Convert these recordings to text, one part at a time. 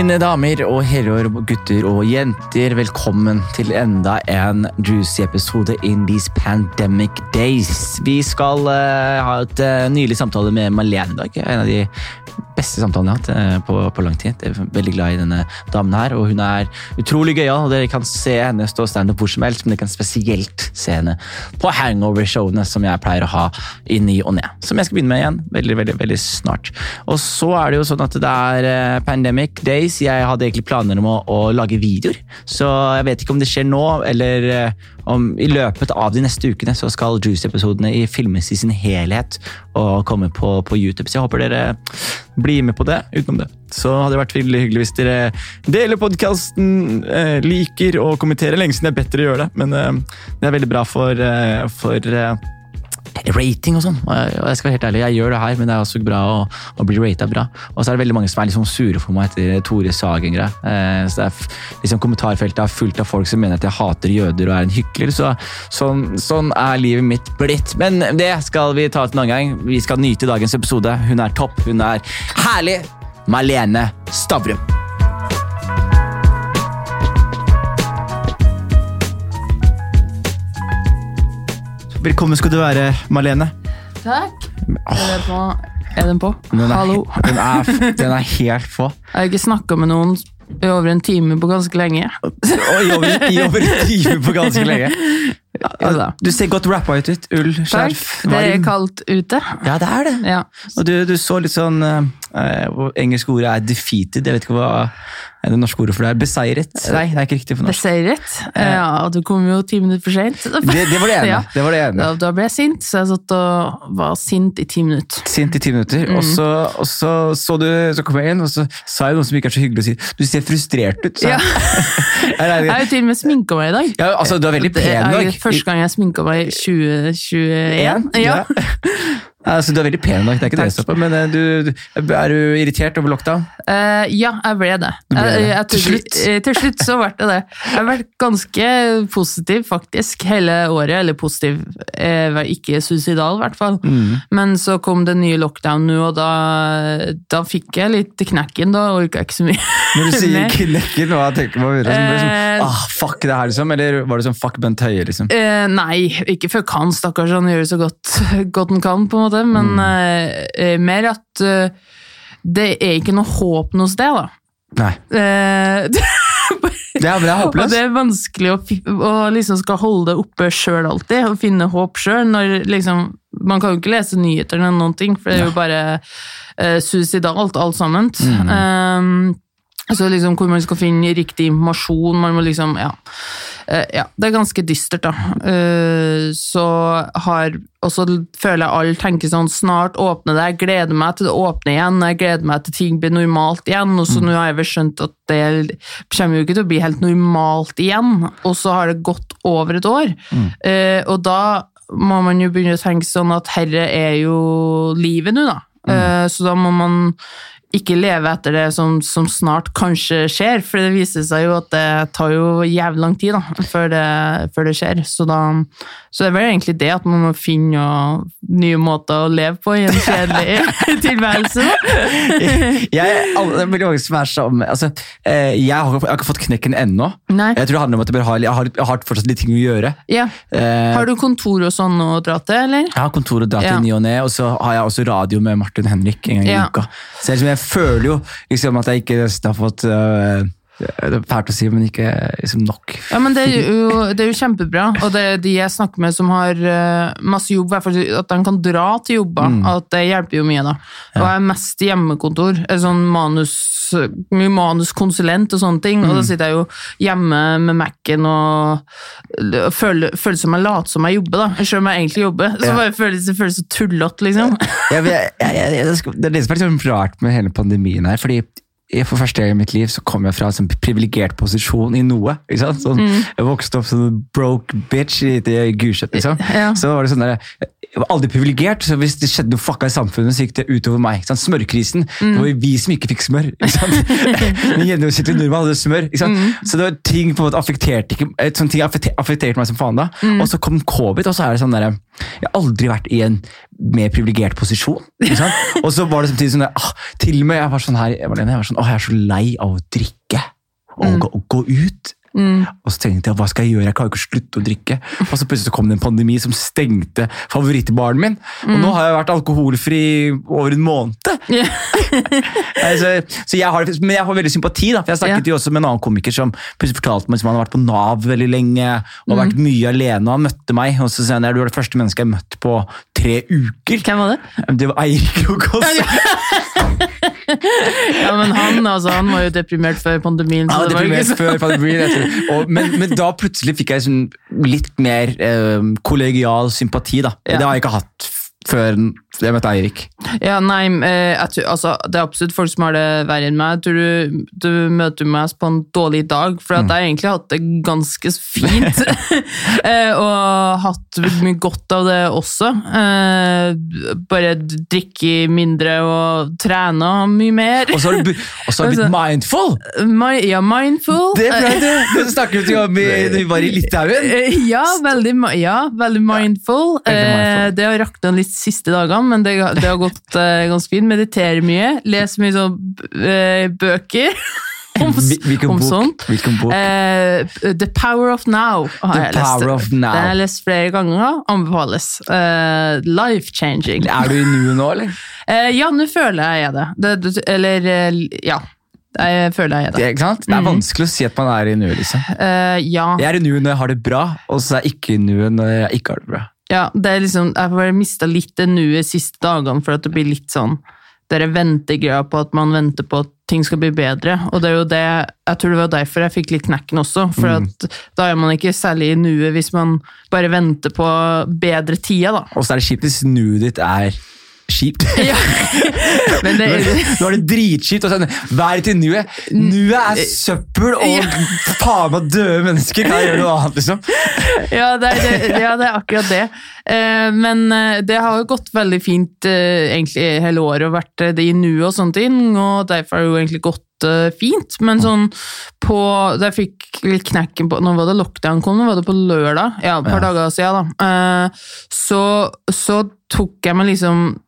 Mine damer og herrer, gutter og jenter, velkommen til enda en juicy episode in these pandemic days. Vi skal uh, ha et uh, nylig samtale med Malene i dag. En av de beste samtalene jeg har hatt uh, på, på, lang tid. Jeg er veldig glad i denne damen her, og hun er utrolig gøyal. Dere kan se henne stå standup hvor som helst, men dere kan spesielt se henne på hangover-showene som jeg pleier å ha i ny og ne. Som jeg skal begynne med igjen veldig, veldig, veldig snart. Og så er det jo sånn at det er pandemic days. Jeg hadde egentlig planer om å, å, lage videoer, så jeg vet ikke om det skjer nå, eller eh, om i løpet av de neste ukene så skal Juice-episodene filmes i sin helhet og komme på, på, YouTube. Så jeg håper dere blir med på det. Utenom det så hadde det vært veldig hyggelig hvis dere deler podkasten, eh, liker og kommenterer. Lenge siden jeg har bedt dere gjøre det, men eh, det er veldig bra for, eh, for rating og sånn. Og jeg skal være helt ærlig, jeg gjør det her, men det er også bra å, å bli rata bra. Og så er det veldig mange som er liksom sure for meg etter Tore Sagen-greia. Eh, så det er liksom Kommentarfeltet er fullt av folk som mener at jeg hater jøder og er en hykler. Så, sånn, sånn, er livet mitt blitt. Men det skal vi ta til en annen gang. Vi skal nyte dagens episode. Hun er topp. Hun er herlig. Malene Stavrum. Velkommen skal du være, Malene. Takk. Er, på? er den på? Den er, Hallo. Den er, den er helt på. Jeg har ikke snakka med noen i over en time på ganske lenge. I over, i over en time på ganske lenge. Ja, du ser godt rappa ut. Ull, skjerf, Takk. Det er kaldt ute. Ja, det er det. Ja. Og du, du, så litt sånn uh, Engelsk ordet er defeated. Jeg vet ikke hva er det norske ordet for det er. Beseiret. Nei, det er ikke riktig for norsk. Beseiret? Ja, du kom jo ti minutter for seint. Det, det, var det ene. Ja. Det var det ene. Da, da, ble jeg sint, så jeg satt og var sint i ti minutter. Sint i ti minutter. Mm. Og, så, og så, så, du, så kom jeg inn, og så sa jeg noe som ikke er så hyggelig å si. Du ser frustrert ut. Ja. jeg har jo til og med sminka meg i dag. Ja, altså, du er veldig pen i dag. Første gang jeg sminka meg i 2021. Ja. Altså, du er veldig pen i dag, det er ikke det på, men eh, du, er du irritert over lockdown? Uh, ja, jeg ble det. Ble det. Jeg, jeg, til, slutt? til slutt så ble det det. Jeg har vært ganske positiv, faktisk, hele året. Eller positiv, jeg var ikke suicidal, i hvert fall. Mm. Men så kom det nye lockdown nå, og da, da fikk jeg litt knekken. Da orka jeg ikke så mye. Når du sier knekken, hva tenker du på? Sånn, ah, fuck det her, liksom? Eller var det sånn fuck Bent Høie, liksom? Uh, nei, ikke fuck han, stakkars. Han gjør det så godt, godt han kan, på en måte måte, men uh, mer at uh, det er ikke noe håp noe sted, da. Nei. Det, er, håpløst. Det er vanskelig å, å liksom skal holde det oppe sjøl alltid, og finne håp sjøl. Liksom, man kan jo ikke lese nyheter eller noen ting, for det er jo bare uh, suicidalt alt sammen. Mm. Um, så liksom hvor man skal finne riktig informasjon. Man må liksom, ja. Uh, ja det er ganske dystert, da. Uh, så har Og så føler jeg alle tenker sånn Snart åpner det, jeg gleder meg til det åpner igjen. Jeg gleder meg til ting blir normalt igjen. Og så mm. nå har jeg vel skjønt at det kommer jo ikke til å bli helt normalt igjen. Og så har det gått over et år. Mm. Uh, og da må man jo begynne å tenke sånn at herre er jo livet nå, da. Mm. Så da må man ikke leve etter det som, som, snart kanskje skjer, for det viser seg jo at det tar jo jævlig lang tid da, før, det, før det skjer. Så, da, så, det er vel egentlig det at man må finne nye måter å leve på i en kjedelig tilværelse. jeg, alle, mange som er som, altså, eh, jeg, har, jeg har ikke fått knekken ennå. Nei. Jeg tror det handler om at jeg, har, jeg har, jeg har fortsatt litt ting å gjøre. Ja. Eh, har du kontor og sånn å dra til, eller? Jeg har kontor å dra til ja. ny og ne, og så har jeg også radio med Martin Henrik en gang i ja. uka. Så jeg, føler jo liksom at jeg ikke nesten har fått uh, det er fælt å si, men ikke liksom, nok. Ja, men det er, jo, det er jo kjempebra. Og det er de jeg snakker med som har uh, masse jobb, at de kan dra til jobber. Mm. At det hjelper jo mye, da. Og jeg er mest hjemmekontor. Sånn manus, mye manuskonsulent og sånne ting. Mm. Og da mm. sitter jeg jo hjemme med Mac-en og føler, føler som jeg later som jeg jobber, da. Selv om jeg egentlig jobber. Så bare føles det føles så tullete, liksom. Ja, jeg, jeg, det er det som er litt rart med hele pandemien her. fordi for første gang i mitt liv så kom jeg fra en sånn privilegert posisjon i noe. ikke sant? Sånn, mm. Jeg vokste opp som en broke bitch i Gulset. Liksom. Ja. Så var det sånn der, jeg var aldri privilegert, så hvis det skjedde noe fucka i samfunnet, så gikk det utover meg. Smørkrisen. Det var jo vi som ikke fikk smør. Den gjennomsnittlige nordmann hadde smør. sant? Så det var ting på en måte affekterte sånne ting affekterte meg som faen da. Og så kom covid, og så er det sånn derre Jeg har aldri vært i en mer privilegert posisjon. Og så var det samtidig sånn ah, Til og med jeg var sånn her, jeg var, jeg var sånn, åh, jeg er så lei av å drikke og gå, gå ut. Og så tenkte jeg, hva skal jeg gjøre? Jeg kan jo ikke slutte å drikke. Og så plutselig kom det en pandemi som stengte favorittbaren min. Og nå har jeg vært alkoholfri over en måned. Yeah. Altså, så jeg har, men jeg har veldig sympati, da. For jeg snakket jo også med en annen komiker som plutselig fortalte meg at han har vært på Nav veldig lenge og vært mye alene. og Han møtte meg, og så sa han du er det første mennesket jeg har møtt på tre uker. Hvem var det? Det var Eirik Lokås. Ja, men han, altså, han var jo deprimert før pandemien. Ja, Så det var deprimert ikke så... før pandemien. Og, men, men da plutselig fikk jeg sånn litt mer eh, kollegial sympati. da. Ja. Det har jeg ikke hatt før jeg møtte Eirik. Ja, nei, eh, tror, altså, det er absolutt folk som har det verre enn meg. Jeg tror du, du møter meg på en dårlig dag, for at jeg har egentlig hatt det ganske fint. Eh, og hatt mye godt av det også. Eh, bare drikke mindre og trene mye mer. Og så har du, bu- og så har du blitt Altså- mindful! My, ja, mindful. Det det! Det snakket vi om da vi var i Litauen. Ja, veldig, ja, veldig mindful. Veldig mindful. Det har rakna litt siste dagene, men det, det har gått uh, ganske fint. Mediterer mye, leser mye sånn uh, bøker om, Hvilken om bok? sånt. Hvilken bok? Eh, The Power of Now har The jeg lest. Power of Now. Den har jeg lest flere ganger. Anbefales. Eh, life changing. Er du i nuet nå, eller? Ja, nå føler jeg det. det. Eller ja. Jeg føler jeg er Det, det. det er vanskelig å si at man er i nuet. liksom. Uh, ja. Jeg er i nuet når jeg har det bra, og så er jeg ikke i nuet når jeg ikke har det bra. Ja, det er liksom, jeg har mista litt det nuet siste dagene, for at det blir litt sånn Dere ventegreia på at man venter på at ting skal bli bedre. Og det er jo det, jeg tror det var derfor jeg fikk litt knekken også. For at da er man ikke særlig i nuet hvis man bare venter på bedre tider, da. Og så er det kjipt hvis nuet ditt er kjipt. Ja. Men det Nå er det dritkjipt. sånn, Vær til nuet. Nuet er søppel og faen meg døde mennesker. Hva gjør du da? annet, liksom? ja, det er, det, ja, det er akkurat det. Eh, men eh, det har jo gått veldig fint eh, egentlig hele året og vært det i nuet og sånne ting, og derfor har det jo egentlig gått fint. Men sånn på Da jeg fikk litt knekken på Når var det lockdown kom? Nå var det på lørdag? Ja, et par dager siden, da. Så, så tok jeg meg liksom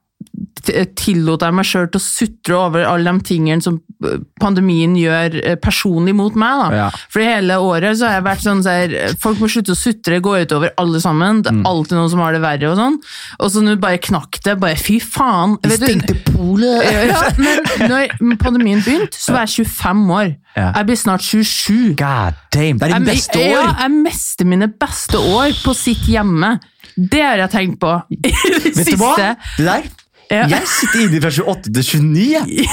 tillot jeg meg sjøl til å sutre over alle de tingene som eh, pandemien gjør eh, personlig mot meg. da. Ja. For hele året så har jeg vært sånn så Folk må slutte å sutre, gå utover alle sammen. Det er alltid noen som har det verre og sånn. Og så nå bare knakk det. Bare fy faen. De stengte polet! ja, men når pandemien begynte, så var jeg 25 år. Ja. Jeg blir snart 27. God damn, det er ditt beste ja, år! jeg mister mine beste år på sitt hjemme. Det har jeg tenkt på i det Vet du hva? siste. Det der Ja. Jeg sitter inne fra 28 til 29.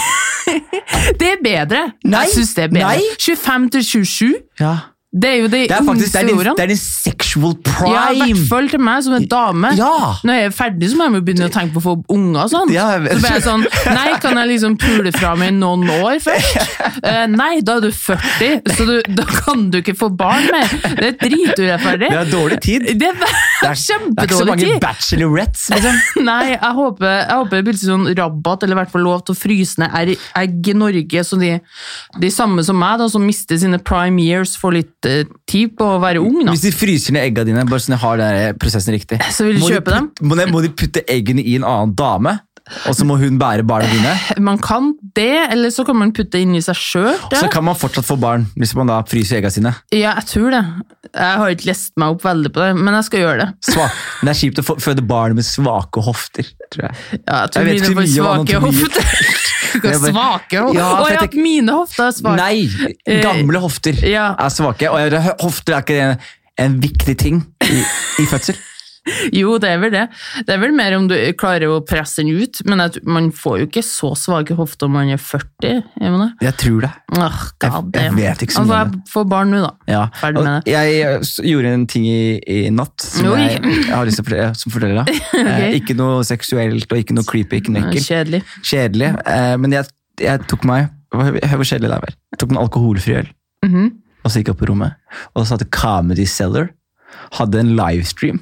Det er bedre. Nei, Jeg synes det er bedre. nei. 25 til 27, Ja. Det er jo de Det er faktisk det er din, det er din sexual Ja, i hvert prime. fall til meg som en dame. Ja. Når jeg er ferdig, så må jeg jo begynne å tenke på å få unger og sånn. Ja, så blir jeg sånn Nei, kan jeg liksom pule fra meg noen år først? Uh, nei, da er du 40, så du, da kan du ikke få barn mer. Det er driturettferdig. Det er dårlig tid. Det er, Det er, det er ikke så mange tid. bachelorettes. Liksom. Nei, jeg håper, jeg håper det blir sånn rabatt, eller i hvert fall lov til å fryse ned egg i Norge, så de, de samme som meg, da, som mister sine prime years, får litt tid på å være ung. Da. Hvis de fryser ned eggene dine, bare sånn jeg har den prosessen riktig Så vil må de kjøpe dem? Må de, må de putte eggene i en annen dame, og så må hun bære barna dine? Man kan det, eller så kan man putte det inni seg sjøl. Så kan man fortsatt få barn hvis man da fryser egga sine. Ja, jeg tror det. Jeg har ikke lest meg opp veldig på det, men jeg skal gjøre det. Sva Men det er kjipt å føde barn med svake hofter, tror jeg. Ja, jeg tror Jeg vet ikke mye svake hofter. Svake hofter? Ja, jeg tenker- mine hofter er svake. Nei! Eh, Gamle hofter ja. er svake. Og hofter er ikke en, en viktig ting i, i fødsel. Jo, det er vel det. Det er vel mer om du klarer å presse den ut, men man får jo ikke så svake hofter om man er 40. Jeg? Jeg tror det. Oh, god Jeg- jeg vet ikke så Altså, mye Altså, jeg får barn nå, da. Ja. Ferdig med det. jeg eh, gjorde en ting i, i natt som Oi. jeg, har lyst til å fortelle, okay. Eh, ikke noe seksuelt og ikke noe creepy, ikke noe ekkelt. Kjedelig. Kjedelig. Eh, men jeg, tok meg Hør hvor kjedelig det er. Jeg tok meg en alkoholfri øl, Mhm. og så gikk jeg opp på rommet. Og så hadde Comedy Cellar hadde en livestream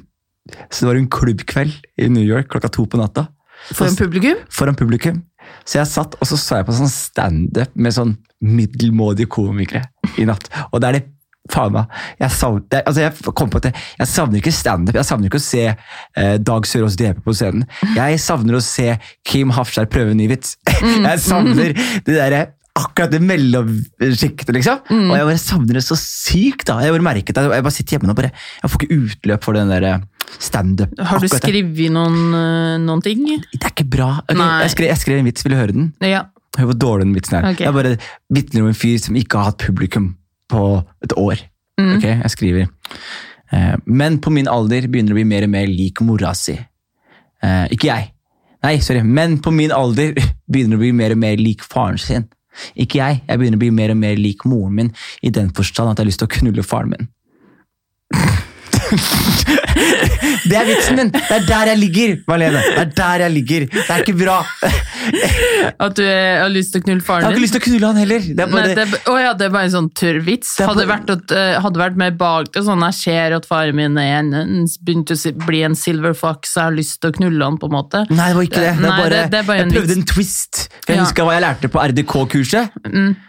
Så det var en klubbkveld i New York klokka to på natta. Foran publikum? Foran publikum. Så jeg satt og så så jeg på sånn standup med sånn middelmådige komikere i natt. Og det er det faen meg jeg savner, altså jeg kom på at jeg, savner ikke standup. Jeg savner ikke å se eh, Dag Sørås DP på scenen. Jeg savner å se Kim Hafskjær prøve en ny vits. Jeg savner det derre akkurat det mellomsjiktet, liksom. Og jeg bare savner det så sykt. da. Jeg bare merket det. Jeg bare sitter hjemme og bare, jeg får ikke utløp for den der eh, standup. Har du skrevet noen, eh, noen ting? Det er ikke bra. Okay, jeg, skrev, jeg skrev en vits, vil du høre den? Ja. Hør hvor dårlig den vitsen er. Okay. Er bare vitner om en fyr som ikke har hatt publikum på et år. Mm. Ok, jeg skriver. Eh, men på min alder begynner det å bli mer og mer lik mora si. Eh, ikke jeg. Nei, sorry. Men på min alder begynner det å bli mer og mer lik faren sin. Ikke jeg. Jeg begynner å bli mer og mer lik moren min i den forstand at jeg har lyst til å knulle faren min. Det er vitsen min! Det er der jeg ligger, Marlene. Det er der jeg ligger. Det er ikke bra. At du eh, har lyst til å knulle faren din? Jeg har ikke lyst til å knulle han heller. Det er Nei, bare, det, å ja, det er bare en sånn tørr vits. Hadde det vært, at, eh, hadde vært mer bak det, sånn jeg ser at faren min er en, begynt å bli en silver fox, så jeg har lyst til å knulle han, på en måte. Nei, det var ikke det. det, Nei, bare, det- bare en jeg prøvde vits. en twist. Jeg Ja. husker hva jeg lærte på RDK-kurset.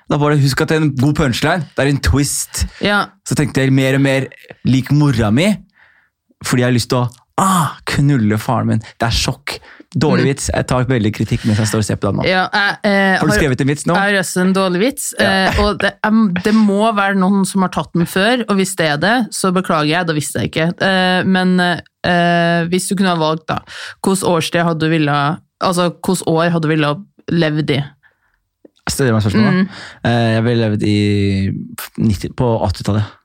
Da var det, Husk at det er en god punchline. Det er en twist. Ja, Så tenkte jeg mer og mer lik mora mi, fordi jeg har lyst til å ah, knulle faren min. Det er sjokk. Dårlig vits. Jeg tar veldig kritikk mens jeg står og ser på den nå. ja jeg, eh, Har du skrevet en vits nå? Jeg har også en dårlig vits, eh, og det, jeg, det må være noen som har tatt den før, og hvis det er det, så beklager jeg, da visste jeg ikke. Eh, men eh, hvis du kunne ha valgt, da, hvilket årsted hadde du ville Altså, hvilket år hadde du ville levd i? Stiller meg spørsmålet. Mm. Eh, Jeg ville levd i 90, på 80-tallet.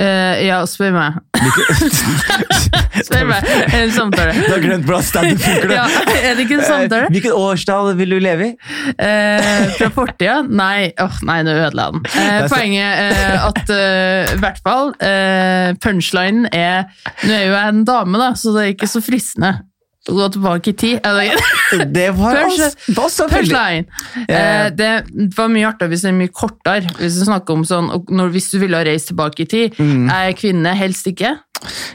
Eh, ja, spør meg. spør meg. En samtale? Du har glemt hvordan standup funker, Ja, er det ikke en samtale? samtale? Hvilket årstall vil du leve i? Uh, fra fortida? Nei, oh, nei, nå ødela jeg den. Poenget at i hvert fall punchline er Nå er jo jeg en dame, da, så det er ikke så fristende gå tilbake i tid. Eller, Det var oss Punchline! Eh, det var mye artigere hvis det er mye kortere. Hvis du snakker om sånn, når, hvis du ville ha reist tilbake i tid. Mm. Er jeg kvinne? Helst ikke.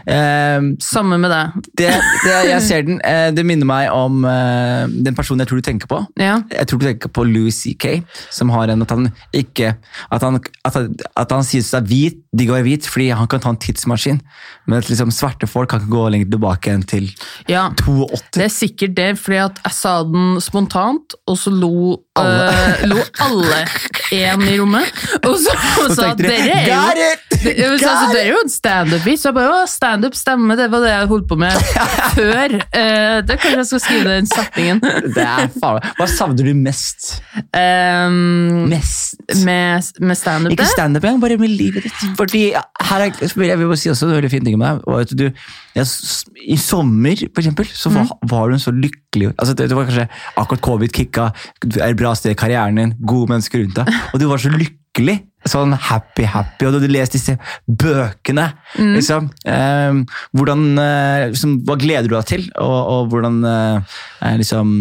Eh, Samme med deg. det, det, jeg ser den. Eh, det minner meg om eh, den personen jeg tror du tenker på. Ja. Jeg tror du tenker på Louis C.K., som har en at han ikke At han, at at han sier seg hvit, digg å være hvit, fordi han kan ta en tidsmaskin. Men at liksom svarte folk kan ikke gå lenger tilbake enn til ja. 82. Det er sikkert det, fordi at jeg sa den spontant, og så lo Alle. alle, lo alle én i rommet. Og så og Så sa tenkte dere de, er jo Got it! det, jeg så Got dere er jo en standup-vits. Jeg bare, standup stemme, det var det jeg holdt på med før. Uh, det kanskje jeg skal skrive den setningen. Det er faen Hva savner du mest? Um, Mest? med med standup, Ikke standup engang, bare med livet ditt. Fordi her er, Jeg vil bare si også en veldig fin ting med deg. at du, jeg, I sommer, for eksempel, så var, var du en så lykkelig altså det, det var kanskje akkurat covid kicka, er et bra sted i karrieren din, gode mennesker rundt deg, og du var så lykkelig. Sånn happy, happy, og du hadde lest disse bøkene. Liksom. Eh, hvordan, eh, liksom, hva gleder du deg til, og, og hvordan eh, eh, liksom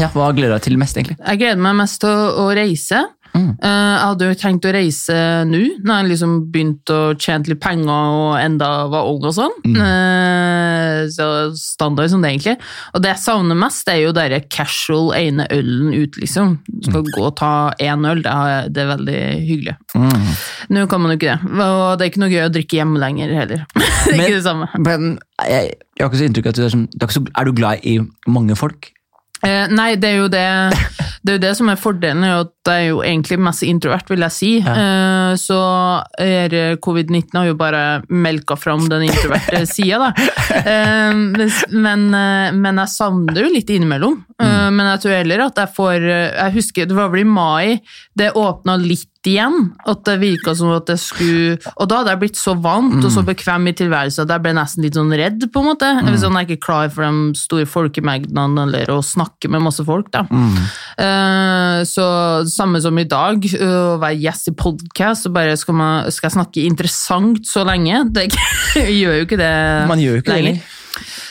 ja, Hva gleder du deg til mest, egentlig? Jeg gleder meg mest til å, å reise. Mm. Eh, jeg hadde jo tenkt å reise nå, når jeg liksom begynte å tjene litt penger og enda var ung og sånn. Mm. Eh, så standard som det egentlig. Og det jeg savner mest, er jo den casual ene ølen ut, liksom. Du skal gå og ta én øl, det er, det veldig hyggelig. Mm. Nå kan man jo ikke det. Og det er ikke noe gøy å drikke hjemme lenger heller. det er Men- ikke det samme. Men jeg, jeg har ikke så inntrykk av at du er, sånn, er du glad i mange folk? Eh, nei, det er jo det Det er jo det som er fordelen, er at jeg er jo egentlig mest introvert, vil jeg si. Eh, så er covid-19 har jo bare melka fram den introverte sida, da. Eh, men, eh, men jeg savner det jo litt innimellom. Eh, men jeg tror heller at jeg får Jeg husker, det var vel i mai, det åpna litt igjen. At det virka som at det skulle Og da hadde jeg blitt så vant og så bekvem i tilværelsen at jeg ble nesten litt sånn redd, på en måte. hvis sånn, Jeg er ikke klar for de store folkemengdene eller å snakke med masse folk, da. Eh, så samme som i dag, å å være gjest i podkast og bare skal, man, skal jeg snakke interessant så lenge? Det gjør jo ikke det Man gjør jo ikke det lenger. lenger.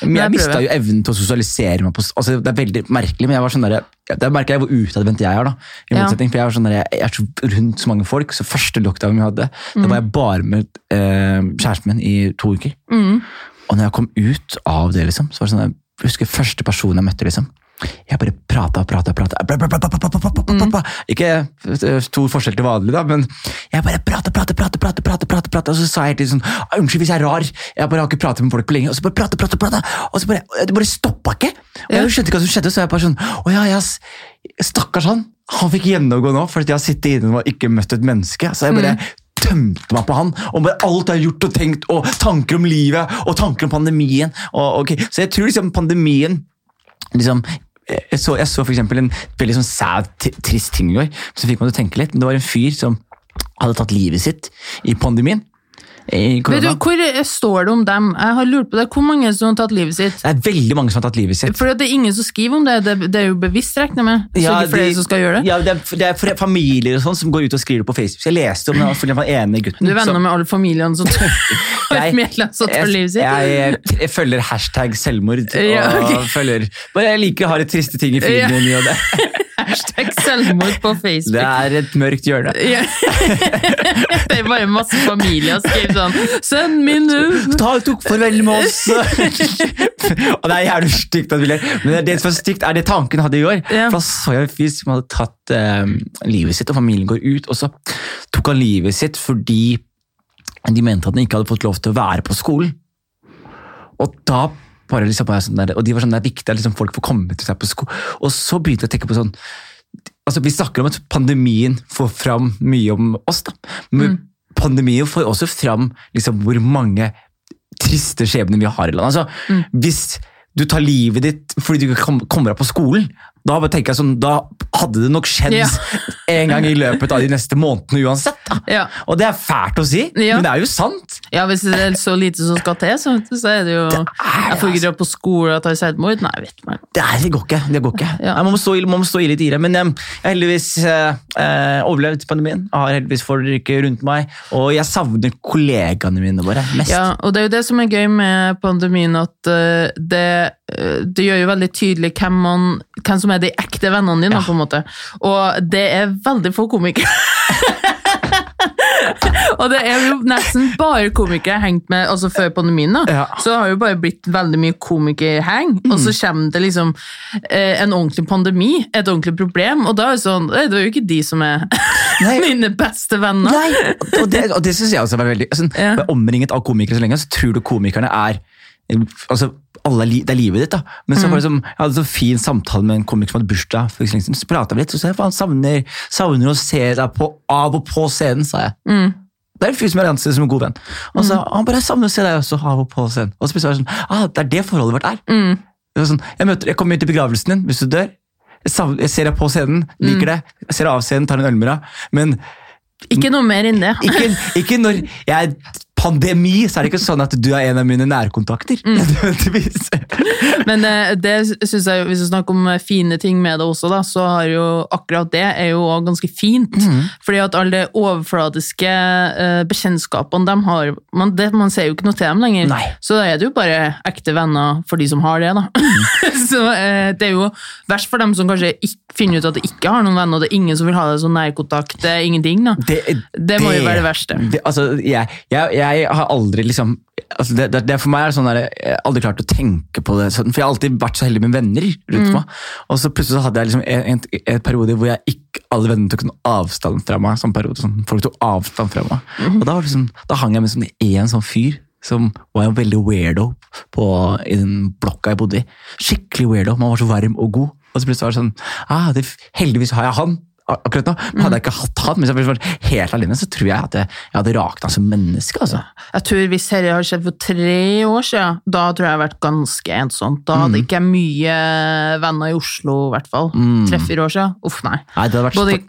Men jeg, jeg mista jo evnen til å sosialisere meg. På, altså, det er veldig merkelig, men jeg var sånn der, der merker jeg hvor utadvendt jeg er. da, i motsetning, ja. for Jeg var sånn der, jeg er så rundt så mange folk, så første lockdown vi hadde, mm. da var jeg bare med eh, kjæresten min i to uker. Mm. Og når jeg kom ut av det, liksom, så var det sånn, jeg husker første person jeg møtte. liksom, jeg bare prata og prata og prata. Ikke stor forskjell til vanlig, da, men jeg bare prata, prata, prata, prata, prata, og så sa jeg helt sånn «Ah, Unnskyld hvis jeg er rar, jeg bare har ikke pratet med folk på lenge. Og så bare prate, prate, prate, og så bare Det bare stoppa ikke. Og jeg skjønte ikke hva som skjedde, så jeg bare sånn Å ja, ja, stakkars han. Han fikk gjennomgå nå, fordi jeg har sittet inne og ikke møtt et menneske. Så jeg bare tømte meg på han, og bare alt jeg har gjort og tenkt, og tanker om livet, og tanker om pandemien. Og, okay. Så jeg tror liksom pandemien liksom, jeg så, jeg så for en veldig sånn sad, trist ting i går, som fikk meg til å tenke litt. men Det var en fyr som hadde tatt livet sitt i pandemien. Du. Hvor står det om dem? Jeg har lurt på det. Hvor mange som har tatt livet sitt? Det er veldig mange som har tatt livet sitt. For det er ingen som skriver om det. Det, det er jo bevisst, regner jeg med. Så Ja, ikke flere som skal gjøre det. Ja, det, er, det er familier og sånn som går ut og skriver det på Facebook. Jeg leste om det for den ene gutten. Du er venner med alle familiene som tar medlem som tar livet sitt? Jeg, jeg, jeg følger hashtag selvmord. Ja, okay. og følger, bare jeg liker å ha litt triste ting i filmen min. og Det, Hashtag selvmord på Facebook. det er et mørkt hjørne. Ja. det er bare masse familier som skriver sånn Sønnen min nå! Ta tok farvel med oss! og det er jævlig stygt, at vi ler. men det som er stygt, er det tanken hadde i år. Ja. For Da så jeg en fyr som hadde tatt eh, livet sitt, og familien går ut, og så tok han livet sitt fordi de mente at han ikke hadde fått lov til å være på skolen. Og da bare liksom sånn der, og de var sånn, det er viktig at liksom folk får komme til seg på skolen. Og så begynte jeg å tenke på sånn altså Vi snakker om at pandemien får fram mye om oss, da. Men pandemien får også fram liksom, hvor mange triste skjebner vi har i landet. Altså, Hvis du tar livet ditt fordi du ikke kommer deg på skolen, da tenker jeg sånn, da hadde det nok skjedd Ja. en gang i løpet av de neste månedene uansett. Ja. Og det er fælt å si, Ja. men det er jo sant. ja, hvis det er så lite som skal til, så, er det jo Jeg får ikke dra på skole og ta selvmord. Nei, vet du. Det, er, det går ikke. det går ikke. Man, må stå, man må stå i litt i det. Men jeg har heldigvis eh, eh, overlevd pandemien. Jeg har heldigvis folk rundt meg. Og jeg savner kollegaene mine bare mest. Ja, og det er jo det som er gøy med pandemien, at eh, det, eh, det gjør jo veldig tydelig hvem, man, hvem som er de ekte vennene dine, Ja. på en måte. Og det er veldig få komikere. og det er jo nesten bare komikere hengt med altså før pandemien. da. Ja. Så det har jo bare blitt veldig mye komikerheng, og så kommer det liksom eh, en ordentlig pandemi, et ordentlig problem, og da er det sånn, det er jo ikke de som er mine beste venner. Nei, og det, og det synes jeg også var veldig sånn, Ja. Omringet av komikere så lenge, så tror du komikerne er altså, alle Det er livet ditt, da. Men Mm. så var det som, jeg hadde en fin samtale med en komiker som hadde bursdag. for ikke lenge Så pratet vi litt, så sa jeg faen, savner, savner å se deg på, av og på scenen, sa jeg. Mm. Det er en fyr som jeg anser som en god venn. Og så han bare jeg savner å se deg også av og på scenen. Og så plutselig var jeg sånn, ah, det er det forholdet vårt er. Mm. Det var sånn, jeg, møter, jeg kommer til begravelsen din hvis du dør. Jeg, savner, jeg ser deg på scenen, liker det. Jeg ser deg av scenen, tar en øl med. Men Ikke noe mer enn det. ikke, ikke når jeg er pandemi, så er det ikke sånn at du er en av mine nærkontakter. nødvendigvis. Men eh, det synes jeg, hvis vi snakker om eh, fine ting med det også, da, så har jo akkurat det er jo også ganske fint. Fordi at alle de overfladiske eh, bekjentskapene de har, man, det, man ser jo ikke noe til dem lenger. Nei. Så da er det jo bare ekte venner for de som har det, da. så eh, det er jo verst for dem som kanskje finner ut at de ikke har noen venner, og det er ingen som vil ha det som nærkontakt. Det er ingenting, da. Det må jo være det verste. Det, altså, jeg, jeg, jeg har aldri liksom altså det, det, For meg er det sånn der, Jeg har aldri klart å tenke på det, sånn, for jeg har alltid vært så heldig med venner rundt Mm. meg. Og så plutselig så hadde jeg liksom en, en, en periode hvor jeg ikke alle vennene tok noen avstand fra meg. Sånn periode, sånn, folk tok avstand fra meg. Mm. Og da, var liksom, da hang jeg med sånn én sånn fyr som var en veldig weirdo på, i den blokka jeg bodde i. Skikkelig weirdo. Man var så varm og god. Og så plutselig var det sånn ah, det, Heldigvis har jeg han akkurat nå. Men hadde jeg ikke hatt han, hvis jeg hadde vært helt alene, så tror jeg at jeg, jeg hadde rakna som menneske. altså. Jeg tror Hvis dette hadde skjedd for tre år siden, da tror jeg jeg har vært ganske ensomt. Da hadde ikke jeg mye venner i Oslo, i hvert fall. Tre-fire år siden. Uff, nei. Nei, vært Både i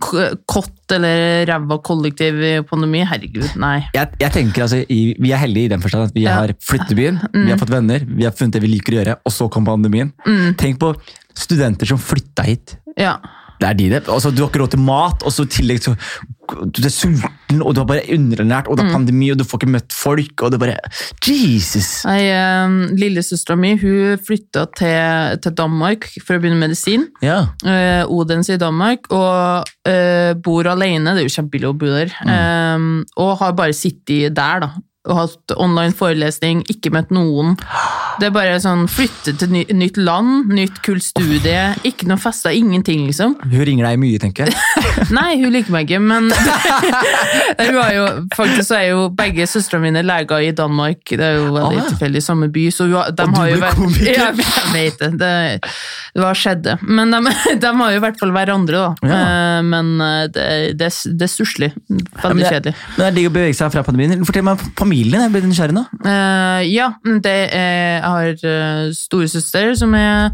kott eller ræva kollektiv i pandemi. Herregud, nei. jeg, jeg tenker altså, Vi er heldige i den forstand at vi Ja. har flyttet byen, byen, vi har fått venner, vi har funnet det vi liker å gjøre, og så kom pandemien. Tenk på studenter som flytta hit. Ja. Det er de det. Altså, du har ikke råd til mat, og så i tillegg så du er sulten, og du er bare underernært, og det er pandemi, og du får ikke møtt folk, og det er bare Jesus! Nei, eh, Lillesøstera mi hun flytta til, til Danmark for å begynne medisin. Ja. Uh, Odense i Danmark, og uh, bor alene. Det er jo kjempebillig å bo der. eh, og har bare sittet der, da. Hatt online forelesning, ikke møtt noen. Det er bare sånn flytte til ny, nytt land, nytt kult studie, ikke noe fester, ingenting, liksom. Hun ringer deg mye, tenker jeg. Nei, hun liker meg ikke, men hun har jo, faktisk så er jo begge søstrene mine leger i Danmark. Det er jo veldig Ah, tilfeldig i samme by, så hun, de har jo vært? Ja, jeg vet det. Det, det var skjedde. Men de, de har jo i hvert fall hverandre, da. Ja. Eh, Men eh, det, det, det er stusslig. Veldig kjedelig. Men det er digg å bevege seg fra pandemien. Fortell meg om familien. Jeg ble nysgjerrig nå. Uh, ja, det er, jeg har uh, storesøster som er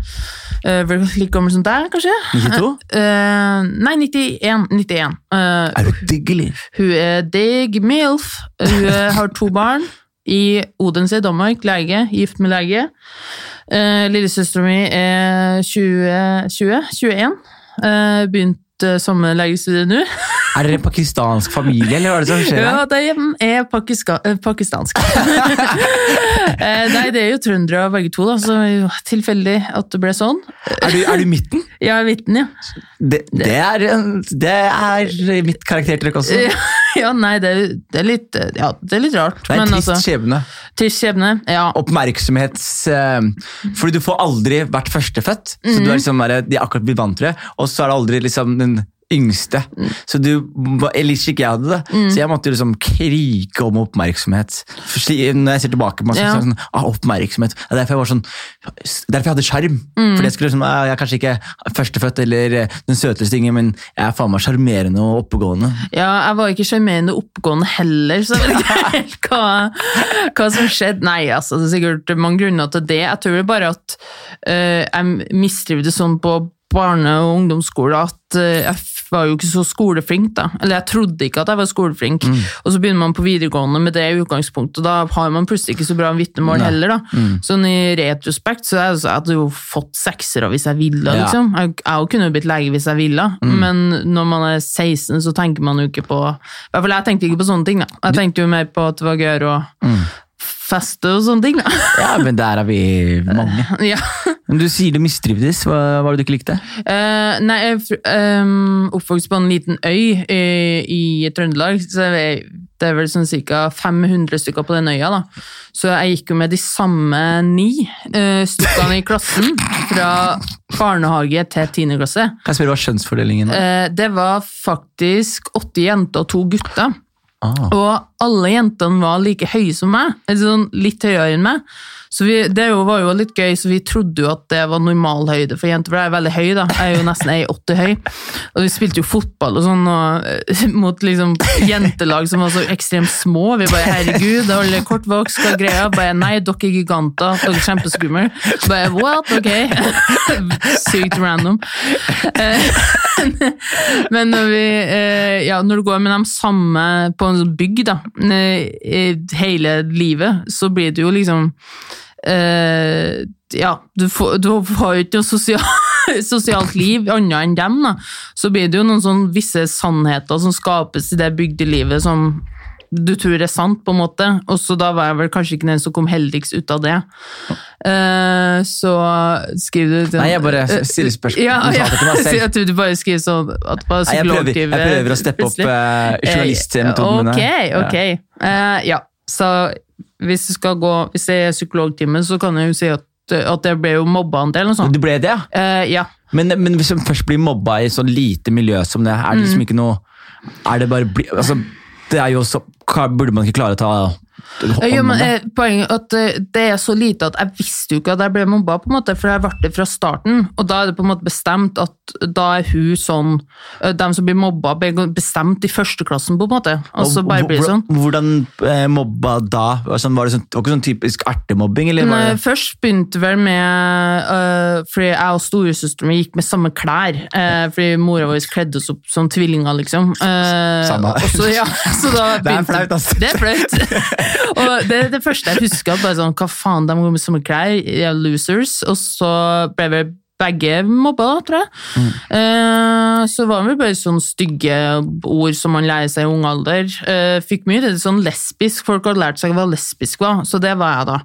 uh, vel like gammel som deg, kanskje? 92? Uh, nei, 91. 91. Eh, Er du digg, eller? hun er digg milf. Hun eh, har to barn i Odense i Danmark, lege, gift med lege. Uh, Lillesøstera mi er 20, 20 21. Uh, begynte samme legestudie nå. Er dere en pakistansk familie, eller hva er det som skjer? Ja, de det er pakiska, eh, pakistansk. Eh, nei, det er jo trøndere begge to, da, så det er jo tilfeldig at det ble sånn. Er, du, er du midten? Er vitten, ja. Det, det, er, det er mitt karaktertrekk også. ja, nei, det det er litt eh, Ja, det er litt rart. Det er en men trist altså, skjebne. trist skjebne. Ja. Oppmerksomhets... fordi du får aldri vært førstefødt. Så Mhm. du er liksom De er akkurat blitt vant til det, og så er det aldri liksom den yngste. Mm. Så du, eller ikke jeg hadde det. Så jeg måtte liksom krike om oppmerksomhet. Når jeg ser tilbake på meg, Ja. sånn, ah, oppmerksomhet. Det er derfor jeg var sånn, derfor jeg hadde sjarm. Mm. Fordi jeg skulle liksom, ah, jeg er kanskje ikke førstefødt eller eh, den søteste ingen, men jeg er faen meg sjarmerende og oppegående. Ja, jeg var ikke sjarmerende oppegående heller, så jeg vet ikke helt hva, hva som skjedde. Nei, altså, det er sikkert mange grunner til det. Jeg tror bare at eh, jeg mistrivdes sånn på barne- og ungdomsskole at eh, jeg var jo ikke så skoleflink, da. Eller jeg trodde ikke at jeg var skoleflink. Og så begynner man på videregående med det i utgangspunktet, og da har man plutselig ikke så bra vitnemål heller, da. Sånn i retrospekt så jeg hadde jo fått seksere hvis jeg ville, Ja. liksom. Jeg, jeg kunne jo blitt lege hvis jeg ville, men når man er 16, så tenker man jo ikke på I hvert fall jeg tenkte ikke på sånne ting, da. Jeg tenkte jo mer på at det var gøyere å feste og sånne ting, da. Ja, men der er vi mange. ja. Men du sier du mistrivdes. Hva var det du ikke likte? Uh, nei, jeg er fr- ehm, oppvokst på en liten øy uh, i Trøndelag, så jeg det er vel sånn ca. 500 stykker på den øya. da. Så jeg gikk jo med de samme ni uh, stykkene i klassen, fra barnehage til 10. klasse. Kan jeg spørre hva skjønnsfordelingen kjønnsfordelingen? Uh, det var faktisk åtte jenter og to gutter. Ah. Og alle jentene var like høye som meg, eller sånn litt høyere enn meg. Så vi, det var jo litt gøy, så vi trodde jo at det var normal høyde for jenter, for jeg er veldig høy da, jeg er jo nesten 1,80 høy. Og vi spilte jo fotball og sånn, og, eh, mot liksom jentelag som var så ekstremt små. Vi bare, herregud, det kortvokste er greia? Bare, nei, dere er giganter, dere er kjempeskumle. Bare, what, ok? Sykt random. Men når vi, eh, ja, når du går med dem samme på en sånn bygg da, eh, hele livet, så blir det jo liksom eh, ja, du får, du får jo ikke noe sosial, sosialt liv annet enn dem, da. Så blir det jo noen sånn visse sannheter som skapes i det bygdelivet som du tror er sant, på en måte. Og så da var jeg vel kanskje ikke den som kom heldigst ut av det. Uh, så skriver du Nei, jeg bare stiller spørsmål. Ja, ja. det til. Jeg tror du bare skriver sånn at bare Nei, jeg, prøver, jeg prøver å steppe opp uh, journalistmetodene. Ok, ok. Uh, ja, så hvis det skal gå Hvis det er psykologtime, så kan jeg jo si at, at jeg ble jo mobba en del og Ja. sånn. Du ble det, ja? Eh, ja. Men, men hvis man først blir mobba i så lite miljø som det, er det Mm. liksom ikke noe Er det bare altså, Det er jo så Burde man ikke klare å ta Jo, men eh, Poenget at eh, det er så lite at jeg visste jo ikke at jeg ble mobba, på en måte, for jeg ble det fra starten. Og da er det på en måte bestemt at da er hun sånn eh, De som blir mobba, blir bestemt i førsteklassen, på en måte. Og så bare blir det sånn. Hvordan, mobba da? Altså, var det sånn, var ikke sånn typisk ertemobbing? Eller Nei, Først begynte vel med uh, Fordi jeg og storesøsteren min gikk med samme klær. Uh, fordi mora vår kledde oss opp som tvillinger, liksom. Uh, Samme. Også, ja, så da Det er flaut, ass. Det er flaut. og det, det første jeg husker, bare sånn, hva faen, de går med sommerklær, losers. Og så ble vi begge mobba, tror jeg. Eh, så var det vel bare sånne stygge ord som man lærer seg i ung alder. Eh, fikk mye det er sånn lesbisk, folk hadde lært seg hva lesbisk var, så det var jeg da.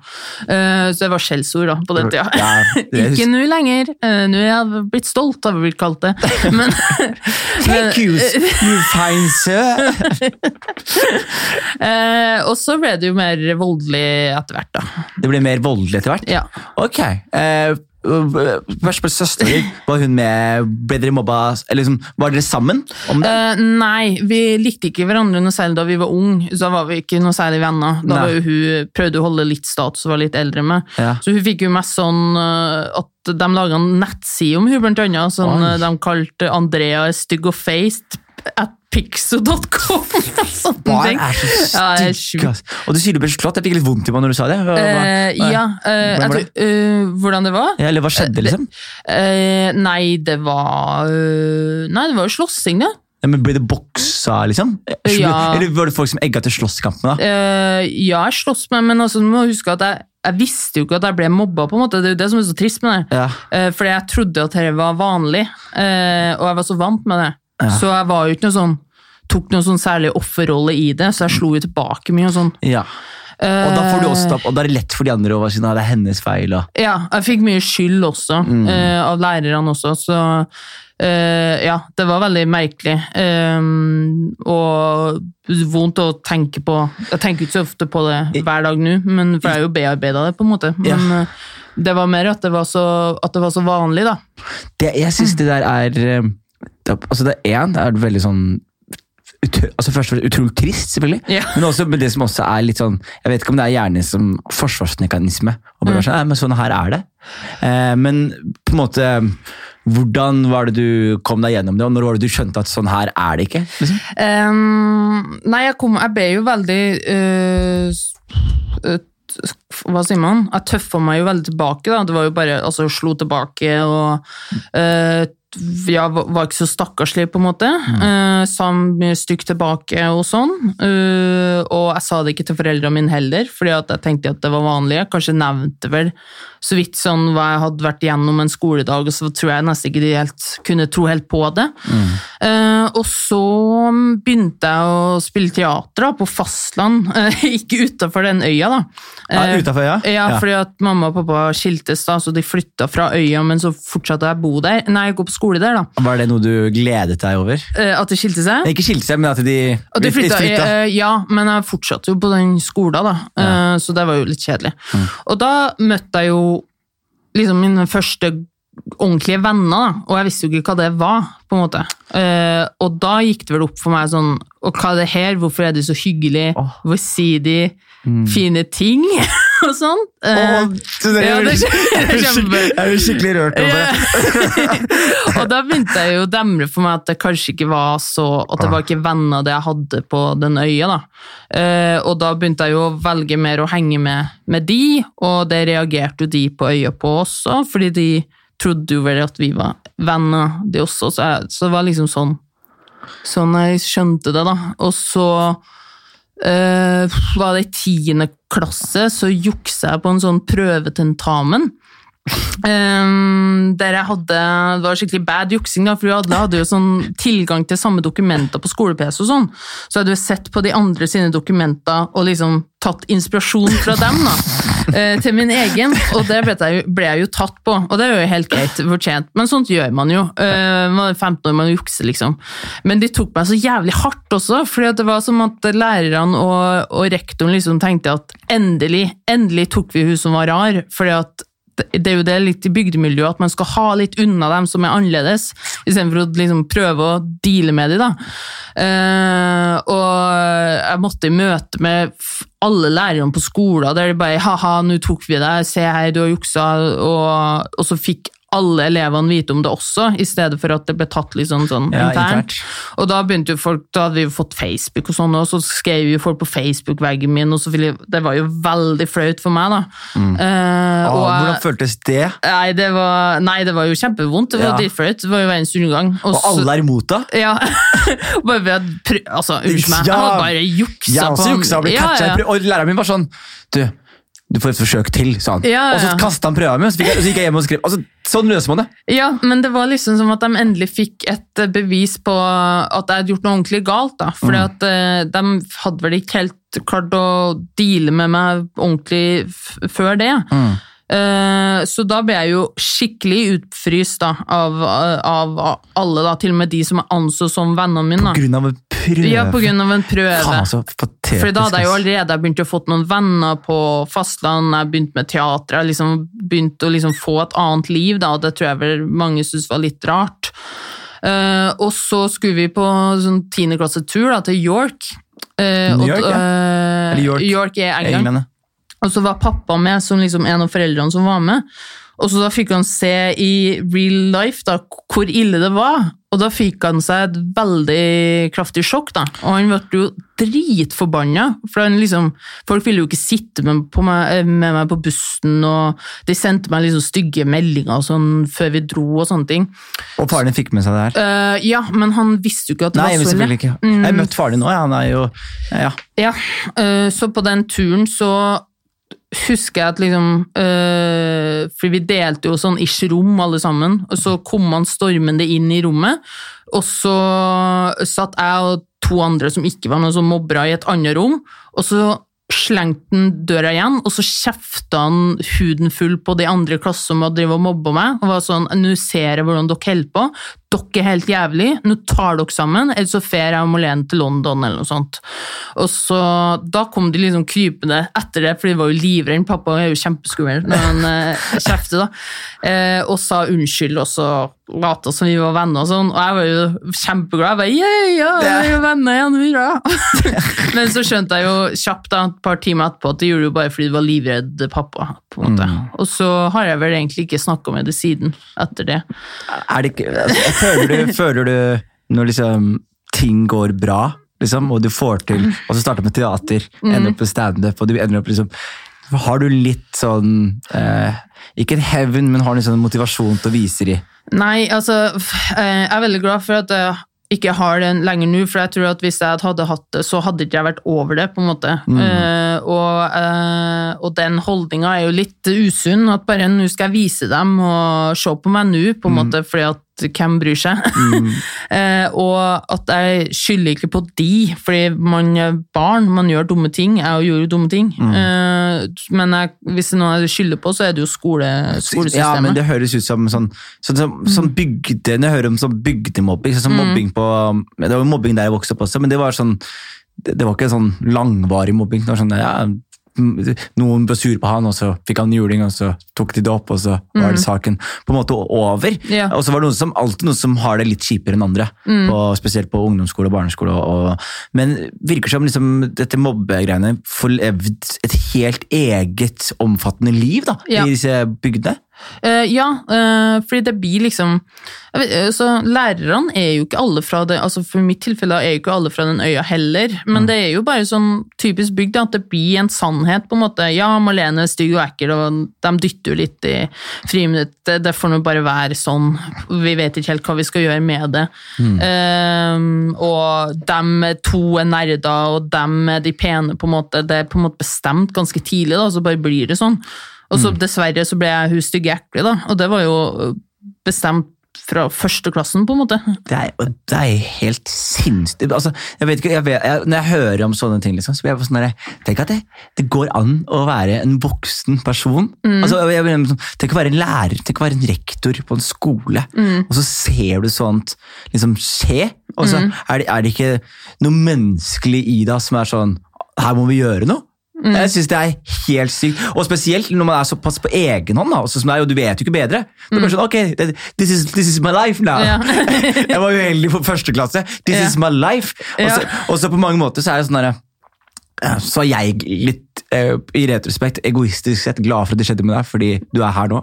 Eh, så det var skjellsord da, på den tida. Ja, er... Ikke nå lenger, nå er jeg blitt stolt, har vi blitt kalt det. Men, Thank you, you fine sir. eh, og så ble det jo mer voldelig etter hvert, da. Det ble mer voldelig etter hvert? Ja. Ok. Spørsmål søsteren din, var hun med Ble dere mobba eller liksom, Var dere sammen om det? Uh, nei, vi likte ikke hverandre noe særlig da vi var unge. Da var vi ikke noe særlig venner. Da var hun, prøvde hun å holde litt status og var litt eldre med. Ja. Så hun fikk jo mest sånn eh, at de laga en nettside om hun blant annet. Sånn, eh, de kalte Andrea stygg og faced at pixo.com. Barn ting. er så det stygge. ja. Og du sier du ble slått. Jeg fikk litt vondt i meg når du sa det. Hva, Eh, ja, uh, Hvordan var det? tror, eh, hvordan det var? ja, eller hva skjedde, liksom? Eh, nei, det var eh, Nei, det var jo slåssing, det. Ja, men ble det boksa, liksom? Ja. Eller var det folk som egga til slåsskampen? da? Eh, ja, jeg slåss med, men altså, du må huske at jeg, jeg visste jo ikke at jeg ble mobba. på en måte, Det er jo det som er så trist med det. Ja. Eh, fordi jeg trodde at dette var vanlig, eh, og jeg var så vant med det. Ja. Så jeg var jo ikke noe sånn tok noen sånn særlig offerrolle i det, så jeg slo jo tilbake mye. Og sånn. ja. Og da får du også og da er det lett for de andre å være sånn, «Ah, det er hennes feil. Og. Ja, jeg fikk mye skyld også, Mm. uh, av lærerne også, så Uh, ja, det var veldig merkelig. Um, og vondt å tenke på. Jeg tenker ikke så ofte på det hver dag nå, men for jeg har jo bearbeida det, på en måte. Ja. Men eh, det var mer at det var så, at det var så vanlig, da. Det, jeg syns det der er det, Altså, det er én, det er veldig sånn altså Først og fremst utrolig trist, selvfølgelig. Ja. Men også men det som også er litt sånn Jeg vet ikke om det er hjernen som forsvarsmekanisme. Og bare Mm. sånn, «Nei, men sånn her er det. Eh, men på en måte Hvordan var det du kom deg gjennom det, og når var det du skjønte at sånn her er det ikke? Liksom? Um, nei, jeg, kom, jeg ble jo veldig uh, Hva sier man? Jeg tøffa meg jo veldig tilbake. da. Det var jo bare altså, slo tilbake og øh, ja, var ikke så stakkarslig, på en måte. Uh, sa stygt tilbake og sånn. Eh, og jeg sa det ikke til foreldrene mine heller, fordi jeg tenkte at det var vanlig. Jeg kanskje nevnte vel så vidt sånn hva jeg hadde vært gjennom en skoledag, og så tror jeg nesten ikke de helt kunne tro helt på det. Eh, og så begynte jeg å spille teater da, på fastland, uh, ikke utafor den øya, da. Ja, Eh, utenfor, ja? ja, Ja. fordi at mamma og pappa skiltes, da, så de flytta fra øya, men så fortsatte jeg å bo der. Nei, jeg går på skole der, da. Var det noe du gledet deg over? At de skilte seg. Ikke skilte seg, men at de, at de flytta, flytta. ja, men jeg fortsatte jo på den skolen, da, ja. så det var jo litt kjedelig. Mm. Og da møtte jeg jo liksom mine første ordentlige venner, og jeg visste jo ikke hva det var, på en måte. Uh, og da gikk det vel opp for meg sånn, og hva er det her, hvorfor er de så hyggelige, hvorfor sier de Mm. fine ting, og sånn. Eh, Åh, det ja, det er kjempe- jeg blir skikkelig rørt over det. Og da begynte jeg jo å demre for meg at det kanskje ikke var så At det var ikke venner det jeg hadde på den øya. da. Eh, og da begynte jeg jo å velge mer å henge med, med de, og det reagerte jo de på øya på også, fordi de trodde jo vel at vi var venner, de også. Så, jeg, så det var liksom sånn Sånn jeg skjønte det, da. Og så eh, var det i tiende klasse, så juksa jeg på en sånn prøvetentamen. Um, der jeg hadde, Det var skikkelig bad juksing, da, for alle hadde jo sånn tilgang til samme dokumenter på skole-PC. og sånn, Så jeg hadde jo sett på de andre sine dokumenter og liksom tatt inspirasjon fra dem da, eh, til min egen. Og det ble jeg, ble jeg jo tatt på, og det er jo helt greit, fortjent. Men sånt gjør man jo. Eh, man er 15 år, man jukser, liksom. Men de tok meg så jævlig hardt også, fordi det var som at lærerne og, og rektoren liksom tenkte at endelig, endelig tok vi hun som var rar. fordi at det er jo det litt i bygdemiljøet, at man skal ha litt unna dem som er annerledes, istedenfor å liksom prøve å deale med dem. Da. Eh, og jeg måtte i møte med alle lærerne på skolen, der de bare ha-ha, nå tok vi deg, se her, du har juksa, og, og så fikk alle elevene vite om det også, i stedet for at det ble tatt litt sånn, sånn Ja, internt. Og da begynte jo folk, da hadde vi jo fått Facebook og sånn, og så skrev jo folk på Facebook-veggen min, og så ville, det var jo veldig flaut for meg da. Eh, Åh, og hvordan føltes det? Nei det, var, nei, det var jo kjempevondt. Det var Ja. dritflaut. Det var jo verdens undergang. Og og alle er imot deg? Ja. bare ved at Altså, unnskyld meg. Jeg hadde bare juksa Jeg på også juksa ble Ja, catcha. ja. Og læreren min var sånn Du, du får et forsøk til, sa han. Ja, Og så ja. kasta han prøva mi, og så, gikk jeg hjem og skrev. Altså, sånn løser man det. Ja, men det var liksom som at de endelig fikk et eh, bevis på at jeg hadde gjort noe ordentlig galt. da. Fordi Mm. at eh, de hadde vel ikke helt klart å deale med meg ordentlig før det. Mm. Eh, så da ble jeg jo skikkelig utfryst da, av, av alle, da, til og med de som jeg anså som vennene mine. På grunn av en prøve. Ja, på grunn av en prøve. Faen, så patetisk. For da hadde jeg jo allerede begynt å fått noen venner på fastland, jeg begynte med teater, jeg liksom begynte å liksom få et annet liv, da, og det tror jeg vel mange syntes var litt rart. Eh, og så skulle vi på sånn tiendeklassetur til York. Eh, New og- York, ja. eh, Eller York. York er England. England, ja. Og så var pappa med som liksom en av foreldrene som var med. Og så da fikk han se i real life da, hvor ille det var. Og da fikk han seg et veldig kraftig sjokk. da. Og han ble jo dritforbanna. For han liksom, folk ville jo ikke sitte med, på meg, med meg på bussen, og de sendte meg liksom stygge meldinger sånn før vi dro og sånne ting. Og faren din fikk med seg det her? Uh, ja, men han visste jo ikke at det Nei, var så ille. ikke. Jeg har møtt faren din nå, ja. han er jo ja. Ja, uh, så på den turen så husker jeg at liksom øh, For vi delte jo sånn ish rom alle sammen, og så kom han stormende inn i rommet, og så satt jeg og to andre som ikke var noen som mobbere i et annet rom, og så slengte han døra igjen, og så kjefta han huden full på de andre i klassen hadde drevet og mobba meg, og var sånn Nå ser jeg hvordan dere holder på. Dere er helt jævlig. Nå tar dere sammen, eller så fer jeg og Malene til London, eller noe sånt. Og så Da kom de liksom krypende etter det, for de var jo livredde. Pappa er jo kjempeskummel når han eh, kjefter, da. Eh, og sa unnskyld, og så lata som vi var venner og sånn. Og jeg var jo kjempeglad. Jeg bare, yeah, ja, vi er venner igjen, hurra! Men så skjønte jeg jo kjapt da, et par timer etterpå at det gjorde det bare fordi de var livredd pappa. på en måte. Og så har jeg vel egentlig ikke snakka med det siden etter det. Er det ikke altså, Føler du, føler du når liksom ting går bra, liksom, og du får til Og så starter med teater, ender opp med standup, og du ender opp liksom Har du litt sånn eh, Ikke en hevn, men har du sånn motivasjon til å vise de? Nei, altså eh, Jeg er veldig glad for at jeg ikke har den lenger nå, for jeg tror at hvis jeg hadde hatt det, så hadde ikke jeg vært over det, på en måte. Eh, og, uh, og den holdninga er jo litt usunn, at bare nå skal jeg vise dem og se på meg nå, på en måte, fordi at hvem bryr seg? eh, og at jeg skylder ikke på de, fordi man er barn, man gjør dumme ting. Jeg gjorde jo dumme ting. Eh, men jeg, hvis det er noe jeg skylder på, så er det jo skole, skolesystemet. Ja, men det høres ut som sånn, sånn, sånn, sånn bygde jeg hører om sånn bygdemobbing sånn, sånn mobbing på, Det var jo mobbing der jeg vokste opp også, men det var sånn det, det var ikke sånn langvarig mobbing. Det var sånn, ja, noen ble sur på han, og så fikk han juling, og så tok de det opp, og så var det saken på en måte over. Ja. Og så var det noen som, alltid noen som har det litt kjipere enn andre, på, spesielt på ungdomsskole og barneskole. Og, men virker som liksom, dette mobbegreiene får levd et helt eget omfattende liv da, Ja. i disse bygdene. Eh, ja, uh, fordi det blir liksom vet, eh, så Lærerne er jo ikke alle fra det, altså for mitt tilfelle er jo ikke alle fra den øya heller, men det er jo bare sånn typisk bygd at det blir en sannhet, på en måte. Ja, Malene er stygg og ekkel, og de dytter jo litt i friminuttet, det får nå bare være sånn. Vi vet ikke helt hva vi skal gjøre med det. Eh, og dem to er nerder, og dem er de pene, på en måte. Det er på en måte bestemt ganske tidlig, da, så bare blir det sånn. Og så dessverre så ble jeg hun stygge ekle, da. Og det var jo bestemt fra førsteklassen, på en måte. Det er, det er helt sinnssykt. Altså, jeg vet ikke, jeg vet, jeg, når jeg hører om sånne ting, liksom, så blir jeg sånn der, Tenk at det, det går an å være en voksen person. Altså, jeg, tenk å være en lærer, tenk å være en rektor på en skole, og så ser du sånt liksom skje. Og så er, det, er det ikke noe menneskelig i deg som er sånn Her må vi gjøre noe. Jeg synes det er helt sykt. Og spesielt når man er såpass på egen hånd. Da, som det er, og du vet jo ikke bedre. Det er sånn, ok, this is, this is my life now. Ja. jeg var uheldig på første klasse. This Ja. is my life. Og så, på mange måter så er det sånn derre eh, så er jeg litt, uh, i retrospekt, egoistisk sett glad for at det skjedde med deg, fordi du er her nå.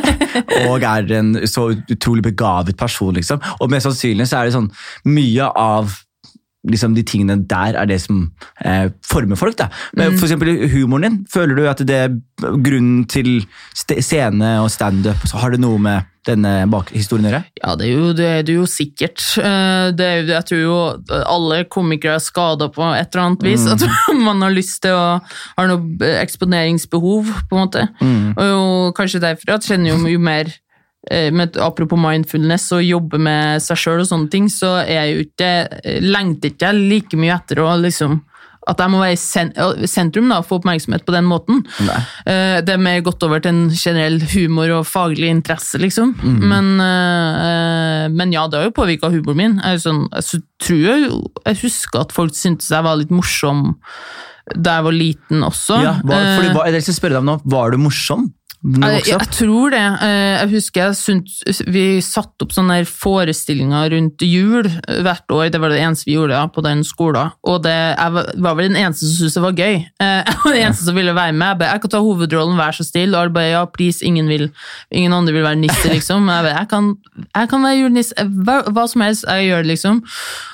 og er en så utrolig begavet person, liksom. Og mest sannsynlig så er det sånn mye av liksom de tingene der er det som eh, former folk. da. Men For eksempel humoren din. Føler du at det er grunnen til scene og standup? Har det noe med denne bakhistorien å gjøre? Ja, det er jo, det er det jo sikkert. Eh, Det er, jeg tror jo alle komikere er skada på et eller annet vis. At man har lyst til å Har noe eksponeringsbehov, på en måte. Og jo, kanskje derfor at kjenner jo mye mer med, Apropos mindfulness og jobbe med seg sjøl og sånne ting, så er jeg jo ikke, lengter ikke like mye etter å liksom at jeg må være i sen sentrum da, få oppmerksomhet på den måten. Nei. Eh, Det er mer gått over til en generell humor og faglig interesse, liksom. Men, eh, men ja, det har jo påvirka humoren min. Jeg, sånn, jeg tror jeg, jeg husker at folk syntes jeg var litt morsom da jeg var liten også. Ja, var, fordi, Eh, hva, jeg skal spørre deg om nå, Var du morsom? Jeg, jeg tror det. Eh, Jeg husker jeg syntes, vi satte opp sånne forestillinger rundt jul hvert år. Det var det eneste vi gjorde på den skolen. Og det, jeg var- vel den eneste som syntes det var gøy. Eh, Jeg var den eneste som ville være med. Jeg, bare, jeg kan ta hovedrollen, vær så snill. Og alle bare ja, please, ingen, vil, ingen andre vil være nisse, liksom. Jeg, bare, jeg, kan, jeg kan være julenisse. Hva, hva som helst, jeg gjør det, liksom.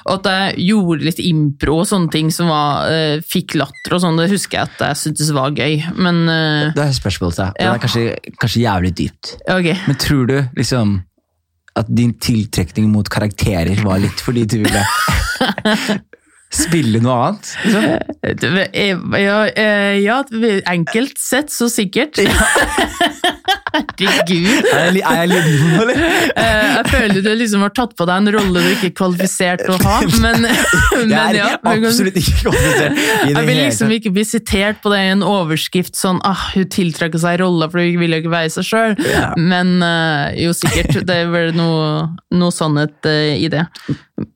Og at jeg gjorde litt impro og sånne ting som var, eh, fikk latter og sånn, det husker jeg at jeg syntes var gøy. Men Det er et spørsmål til deg. Ja. Det er kanskje, kanskje jævlig dypt. Okay. Men tror du liksom at din tiltrekning mot karakterer var litt fordi du ville spille noe annet? Liksom? Eh, Ja, eh, ja, enkelt sett så sikkert. Herregud. Er jeg, er jeg limbo, eller? Eh, Jeg føler du liksom har tatt på deg en rolle du ikke er kvalifisert til å ha, men, men Jeg er absolutt ikke kvalifisert Jeg vil liksom ikke bli sitert på det i en overskrift sånn ah, hun tiltrekker seg rolla for hun vil jo ikke være seg sjøl. Ja. Men jo, sikkert. Det er vel noe, noe sannhet i det.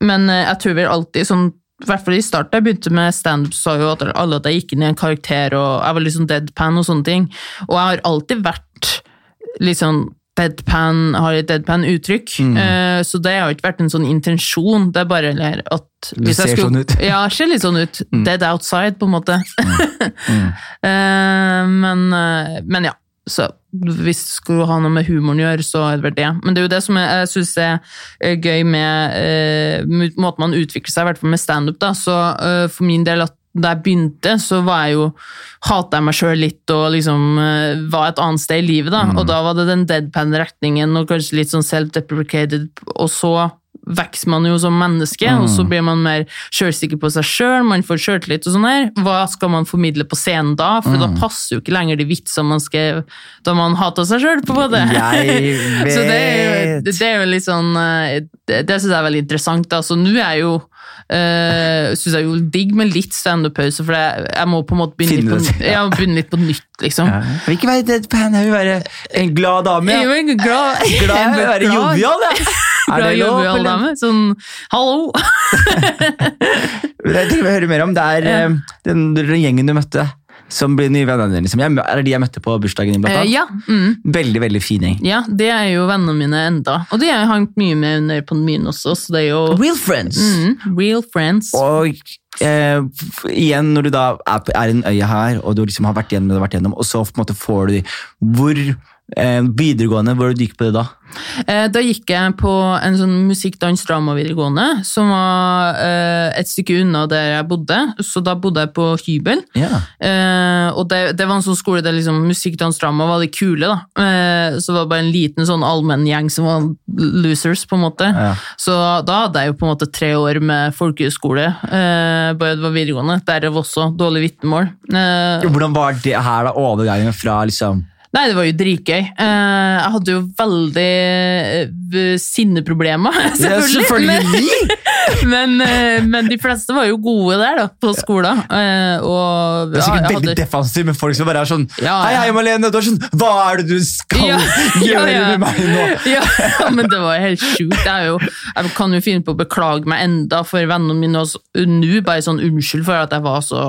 Men jeg tror vel alltid sånn i hvert fall i starten jeg begynte med standup, sa jo at alle at jeg gikk inn i en karakter, og jeg var sånn deadpan og sånne ting. Og jeg har alltid vært sånn deadpan, har et deadpan-uttrykk. Mm. Uh, så det har ikke vært en sånn intensjon, det er bare at Du ser sånn ut. Mm. Ja, ser litt sånn ut. Dead outside, på en måte. Eh, men, uh, men ja. Så hvis det skulle ha noe med humoren å gjøre, så er det vel det. Men det er jo det som jeg, jeg syns er eh, gøy med uh, måten man utvikler seg, i hvert fall med standup. Så eh, for min del, at da jeg begynte, så var jeg jo hata jeg meg sjøl litt og liksom uh, var et annet sted i livet. da. Og da var det den deadpan-retningen og kanskje litt sånn self-deprecated, og så vokser man jo som menneske, og så blir man mer sjølsikker på seg sjøl, man får sjøltillit og sånn her. Hva skal man formidle på scenen da? For da passer jo ikke lenger de vitsene man skrev da man hata seg sjøl, på en måte. Jeg så det er, jo, det er jo litt sånn eh, Det, det syns jeg er veldig interessant. da. Så nå er jeg jo uh, Syns jeg jo digg med litt standup-pause, for jeg, jeg må på en måte begynne litt, på, ja. jeg begynne litt på nytt, liksom. Ja. Jeg vil ikke være deadpan, jeg vil være en glad dame. Jeg Ja. Jeg jo glad, Glad i å være jovial, jeg. Er det lov, jovial dame. Sånn hallo! Jeg tenker vi høre mer om det er eh, den, den gjengen du møtte, som blir nye vennene dine. Liksom. Er det de jeg møtte på bursdagen din? blant Eh, annet? ja, mm, Veldig, veldig fin gjeng. ja, det er jo vennene mine enda. Og de har jeg hangt mye med under pandemien også, så det er jo Real friends! mm, real friends. Og eh, igjen, når du da er, på, er i en øye her, og du liksom har vært igjennom det du har vært igjennom, og så på en måte får du de Hvor videregående, hvor du gikk på det da? Eh, Da gikk jeg på en sånn musikk, dans, drama videregående, som var eh, et stykke unna der jeg bodde. Så da bodde jeg på hybel. Ja. Eh, og det, det var en sånn skole der liksom musikk, dans, drama var de kule. da. Eh, så det var bare en liten sånn allmenngjeng som var losers, på en måte. Ja. Så da hadde jeg jo på en måte tre år med folkehøyskole, eh, bare det var videregående. Derav også dårlig vitnemål. Eh, Hvordan var det her da, overgangen fra liksom Nei, det var jo dritgøy. Eh, jeg hadde jo veldig eh, sinneproblemer, selvfølgelig. Men, men, eh, men de fleste var jo gode der, da, på skolen. Eh, og Det er sikkert jeg veldig hadde- defensivt med folk som bare er sånn Ja, Hei, hei, Malene! Du er sånn Hva er det du skal Ja, gjøre med meg nå? Ja, men det var helt sjukt. Jeg, jo, jeg kan jo finne på å beklage meg enda for vennene mine nå. Bare sånn unnskyld for at jeg var så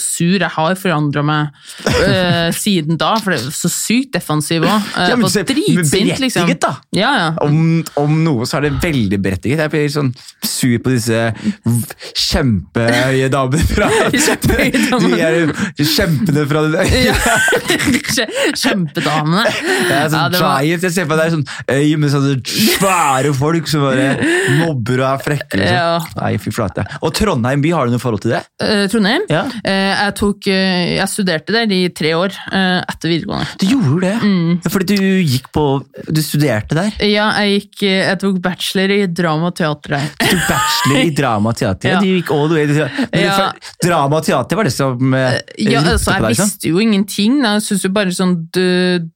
sur. Jeg har forandra meg uh, siden da, for det er så sykt defensiv òg. Men var dritsint, liksom. berettiget, da. Ja, ja. Om, om noe så er det veldig berettiget. Jeg blir sånn sur huet på disse kjempehøye damene fra. De er kjempene fra Ja. Kjempedamene. Det er sånn Ja, det var- giant. Jeg ser på deg sånn øy med sånne svære folk som bare mobber og er frekke. Liksom. Ja. Nei, fy flate. Og Trondheim by, har du noe forhold til det? Eh, Trondheim. Ja. Eh, jeg, tok, eh, jeg studerte der i tre år etter videregående. Du gjorde det? Mm. Fordi du gikk på Du studerte der? Ja, jeg, gikk, jeg tok bachelor i drama og teater der. Du tok bachelor i drama og teater. Ja. Du gikk all the way til Ja. føl- Drama og teater var det som uh, Ja, altså, jeg visste jo ingenting. Jeg synes jo bare sånn du,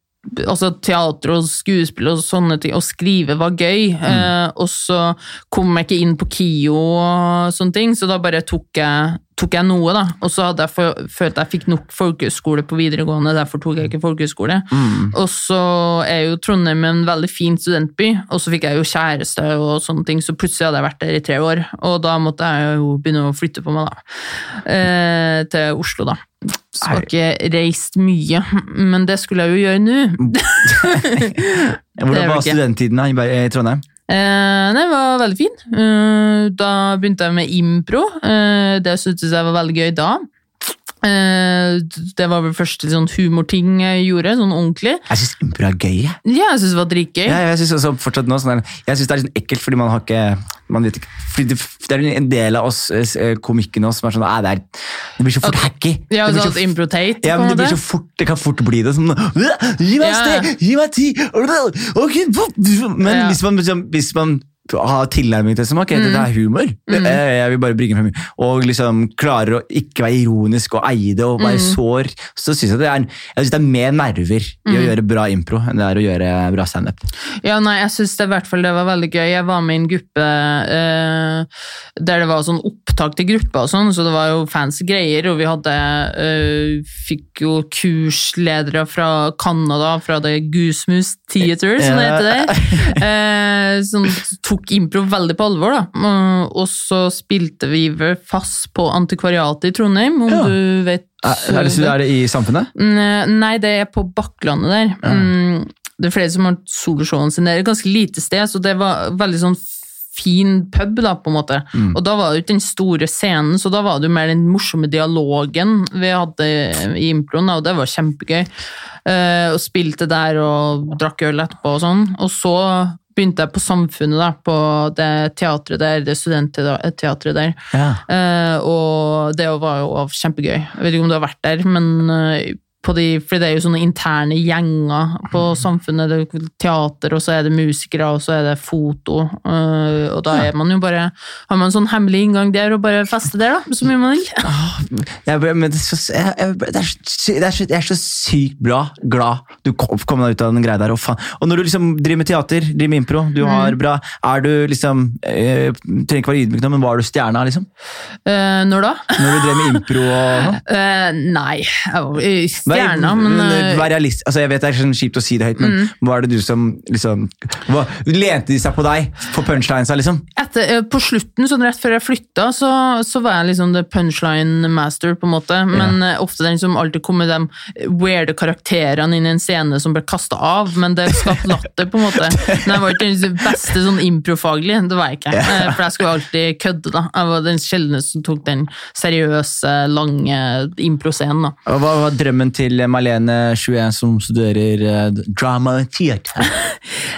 altså, Teater og skuespill og sånne ting, å skrive var gøy. Mm. Eh, og så kom jeg ikke inn på KIO og sånne ting, så da bare tok jeg, tok jeg noe, da. Og så hadde jeg for, følt jeg fikk nok folkehøyskole på videregående, derfor tok jeg ikke folkehøyskole. Mm. Og så er jo Trondheim en veldig fin studentby, og så fikk jeg jo kjæreste og sånne ting, så plutselig hadde jeg vært der i tre år, og da måtte jeg jo begynne å flytte på meg, da. Eh, til Oslo, da. Så jeg har ikke reist mye, men det skulle jeg jo gjøre nå. Hvordan er var studenttiden i Trondheim? Eh, det var veldig fin. Eh, da begynte jeg med impro. Eh, det syntes jeg var veldig gøy da. Eh, det var vel første sånn humorting jeg gjorde, sånn ordentlig. Jeg syns impro er gøy. Ja, jeg syns det var dritgøy. Ja, jeg nå sånn der, Jeg synes det er litt ekkelt, fordi man har ikke man vet ikke, det, er en del av oss eh, som er sånn det, er, det blir så fort hacky. Ja, det blir så at impro-tate, Ja, men det blir så fort, det kan fort bli det. Sånn, gi meg sted, gi meg tid! Men hvis man, hvis man har tilnærming til som ok, Mm. dette er humor, jeg, jeg vil bare bringe frem og liksom klarer å ikke være ironisk og eie det og Mm. være sår, så syns jeg det er, jeg synes det er mer nerver i Mm. å gjøre bra impro enn det er å gjøre bra standup. Ja, nei, jeg syns i hvert fall det var veldig gøy. Jeg var med i en gruppe eh, der det var sånn opptak til grupper og sånn, så det var jo fancy greier, og vi hadde eh, Fikk jo kursledere fra Canada, fra det Goosemoose Theater, som det heter der. Eh, som tok impro veldig på alvor, da. Eh, Og så spilte vi vel fast på Antikvariatet i Trondheim, om Ja. du vet Er, er, det, er det i Samfunnet? Mm, Nei, det er på Bakklandet der. Ja. Mm, Det er flere som har soloshowene sine. Det er et ganske lite sted, så det var veldig sånn fin pub, da, på en måte. Mm. Og da var det jo ikke den store scenen, så da var det jo mer den morsomme dialogen vi hadde i improen, og det var kjempegøy. Uh, og spilte der og drakk øl etterpå og sånn. Og så begynte jeg på Samfunnet, da, på det teatret der, det studentteatret der. Ja. Uh, og det var jo kjempegøy. Jeg vet ikke om du har vært der, men eh, på de, for det er jo sånne interne gjenger på samfunnet. Det er teater, og så er det musikere, og så er det foto. eh, og da er man jo bare Har man sånn hemmelig inngang der og bare fester der, da. Så mye man vil. Jeg, men det, er så, jeg, er så, sykt bra, glad du kom, kom deg ut av den greia der. Og, faen. og når du liksom driver med teater, driver med impro, du har bra Er du liksom eh, Trenger ikke være ydmyk nå, men var du stjerna, liksom? Eh, når da? Når du drev med impro og noe? Eh, nei, jeg var Vær- men eh, Vær realist. Altså, jeg vet det er sånn kjipt å si det høyt, men hva er det du som liksom hva, Lente de seg på deg for punchlinesa, liksom? etter, eh, på slutten, sånn rett før jeg flytta, så, så var jeg liksom the punchline master, på en måte. Men ja. ofte den som alltid kom med de weirde karakterene inn i en scene som ble kasta av, men det skapte latter, på en måte. Men jeg var ikke den beste sånn improfaglig, det var jeg ikke. Ja. For jeg skulle alltid kødde, da. Jeg var den sjeldne som tok den seriøse, lange improscenen, da. Hva var drømmen til Malene 21 som studerer uh, drama og teater?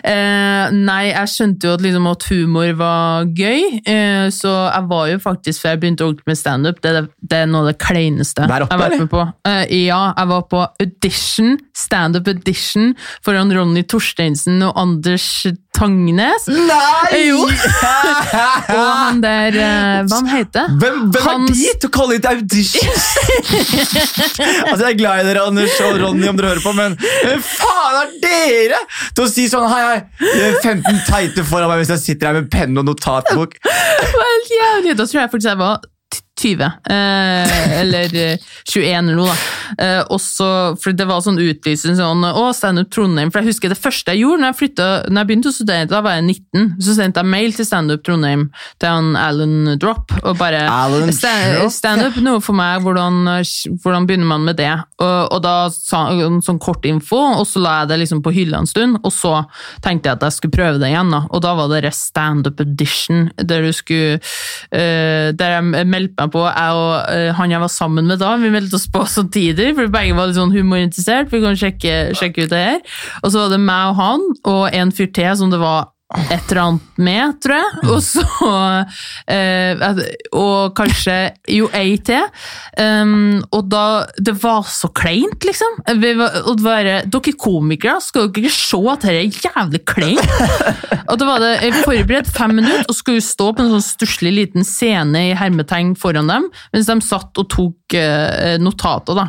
Eh, nei, jeg skjønte jo at, liksom, at humor var gøy, eh, så jeg var jo faktisk, før jeg begynte ordentlig med standup, det, det er noe av det kleineste oppe, jeg har vært med på. Eh, ja, jeg var på audition, standup audition, foran Ronny Torsteinsen og Anders Tangnes. Nei! Jo. Og han der, eh, hva han heter Hvem, hvem Hans- er de til å kalle det auditions? altså, jeg er glad i dere, Anders og Ronny, om dere hører på, men faen er dere til å si sånn Hei, hei, det er 15 teite foran meg hvis jeg sitter her med penn og notatbok? Det var helt jævlig. Da tror jeg faktisk jeg var 20. Eh, eller eh, 21 eller noe, da. Eh, også, for det var sånn utlysning sånn Å, Standup Trondheim. For jeg husker det første jeg gjorde når jeg, flyttet, når jeg begynte å studere, da var jeg 19, så sendte jeg mail til Standup Trondheim til han Alan Drop og bare Standup stand noe for meg, hvordan, hvordan begynner man med det? Og, og da sa han sånn kort info, og så la jeg det liksom på hylla en stund, og så tenkte jeg at jeg skulle prøve det igjen, da. Og da var det Standup Edition, der du skulle eh, Der jeg meldte meg på, jeg og eh, han jeg var sammen med da, vi meldte oss på samtidig, for begge var litt sånn humorinteressert, vi kan sjekke, sjekke ut det her. Og så var det meg og han, og en fyr til som det var et eller annet med, tror jeg. Og så eh, Og kanskje Jo, ei til. Um, og da Det var så kleint, liksom. Vi var, og det var, dere komikere, skal dere ikke se at dette er jævlig kleint? Og da var det jeg forberedt fem minutter og skulle stå på en sånn stusslig liten scene i hermetegn foran dem, mens de satt og tok eh, notater, da.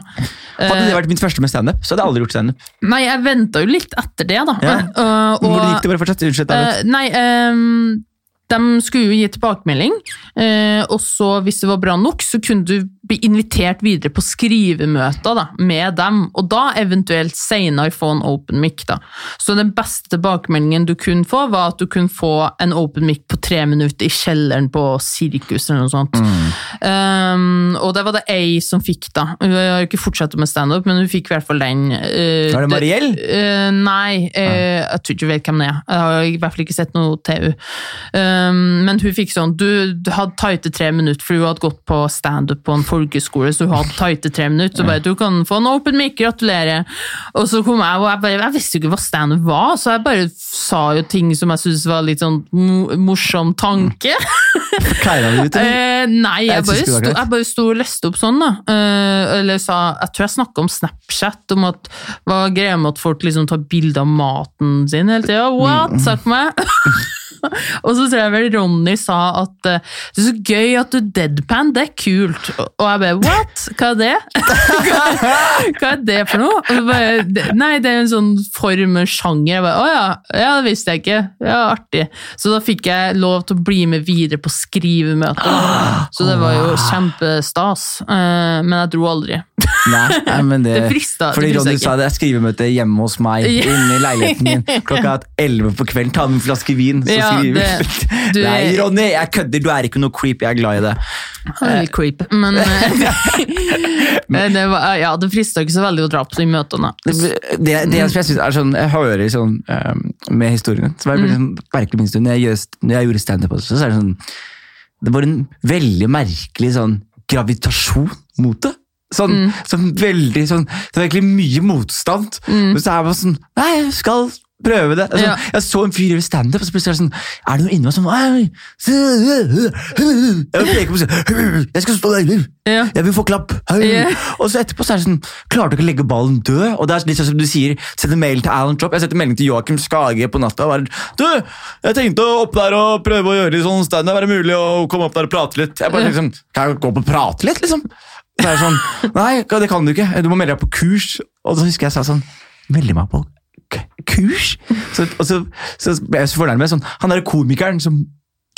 Hadde det vært mitt første med standup, så hadde jeg aldri gjort standup. Nei, jeg venta jo litt etter det, da. Ja. Uh, og- Hvordan gikk det? Bare fortsett. Unnskyld. Eh, nei, um, de skulle jo gi tilbakemelding, eh, og så hvis det var bra nok, så kunne du bli invitert videre på skrivemøter da, med dem, og da eventuelt senere få en open mic. Da. Så den beste tilbakemeldingen du kunne få, var at du kunne få en open mic på tre minutter i kjelleren på sirkus eller noe sånt. Um, og det var det ei som fikk, da. Hun har jo ikke fortsatt med standup, men hun fikk i hvert fall den. Uh, er det Mariell? Uh, nei, eh, jeg tror ikke hun vet hvem det er. Jeg har i hvert fall ikke sett noe til henne. Um, men hun fikk sånn Du, du hadde tighte tre minutter, for hun hadde gått på standup på en folkeskole, så hun hadde tighte tre minutter. Så bare du kan få en open mic, gratulerer. Og så kom jeg, og jeg, bare, jeg visste jo ikke hva standup var, så jeg bare sa jo ting som jeg syntes var litt sånn morsom tanke. Kleina du ut. Eh, nei, jeg Jeg bare, sto, jeg bare sto og leste opp sånn, da. Eh, eller sa Jeg tror jeg snakka om Snapchat, om at hva greia med at folk liksom tar bilde av maten sin hele tida. What? Mm. Sagt meg. og så tror jeg vel Ronny sa at eh, det er så gøy at du deadpan, det er kult. Og jeg bare what? Hva er det? hva, hva er det for noe? Bare, nei, det er en sånn form, sjanger. Jeg bare, Å ja, ja, det visste jeg ikke. Ja, artig. Så da fikk jeg lov til å bli med videre på skrivemøte. Så det var jo kjempestas. Eh, Men jeg dro aldri. Nei, nei, men det, Det frista- Fordi Ronny sa det er skrivemøte hjemme hos meg, Ja. inne i leiligheten min, klokka elleve på kvelden. Ta med en flaske vin, så Ja, skriver det- vi. du- Nei, Ronny, jeg kødder, du er ikke noe creep, jeg er glad i det. Litt er creep. Men eh, det, var, ja, det frista ikke så veldig å dra på de møtene. Det, det, det jeg synes er sånn, jeg hører sånn um, med historien, så jeg mm. sånn, merkelig minst når jeg, når jeg gjorde standup også, så er det sånn, det var en veldig merkelig sånn gravitasjon mot det. Sånn, sånn veldig sånn, det var egentlig mye motstand, men så er man sånn, nei, jeg skal prøve det. Altså, Ja. Jeg så en fyr gjøre standup, og så plutselig er det sånn, er det noe inni meg som, «Ei, jeg sånn, jeg skal stå der, jeg vil få klapp. Og så etterpå så er det sånn, Klarte ikke å legge ballen død? Og det er litt sånn som du sier, send en mail til Alan Tropp. Jeg setter melding til Joakim Skage på natta. Bare, du, jeg tenkte å opp der og prøve å gjøre litt sånn stand. Er det mulig å komme opp der og prate litt? Jeg bare liksom, kan jeg gå opp og prate litt, liksom? Så er det sånn, nei, det kan du ikke. Du må melde deg på kurs. Og så husker jeg sa sånn, melde meg på kurs? Så, og så, så ble jeg så fornærmet. Sånn, han der komikeren som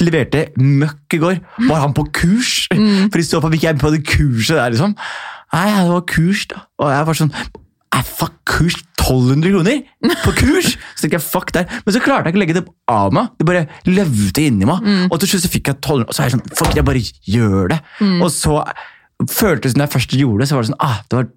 leverte møkk i går, var han på kurs? For i så fall fikk jeg på det kurset der, liksom. Nei, det var kurs, da. Og jeg var sånn fuck, kurs 1200 kroner på kurs! Så tenkte jeg, fuck der. Men så klarte jeg ikke å legge det av meg. Det bare løvde inni meg. Og til slutt så fikk jeg 1200, og så er jeg sånn, fuck, jeg bare gjør det. Og så føltes når jeg først gjorde det, så var det sånn, ah, det var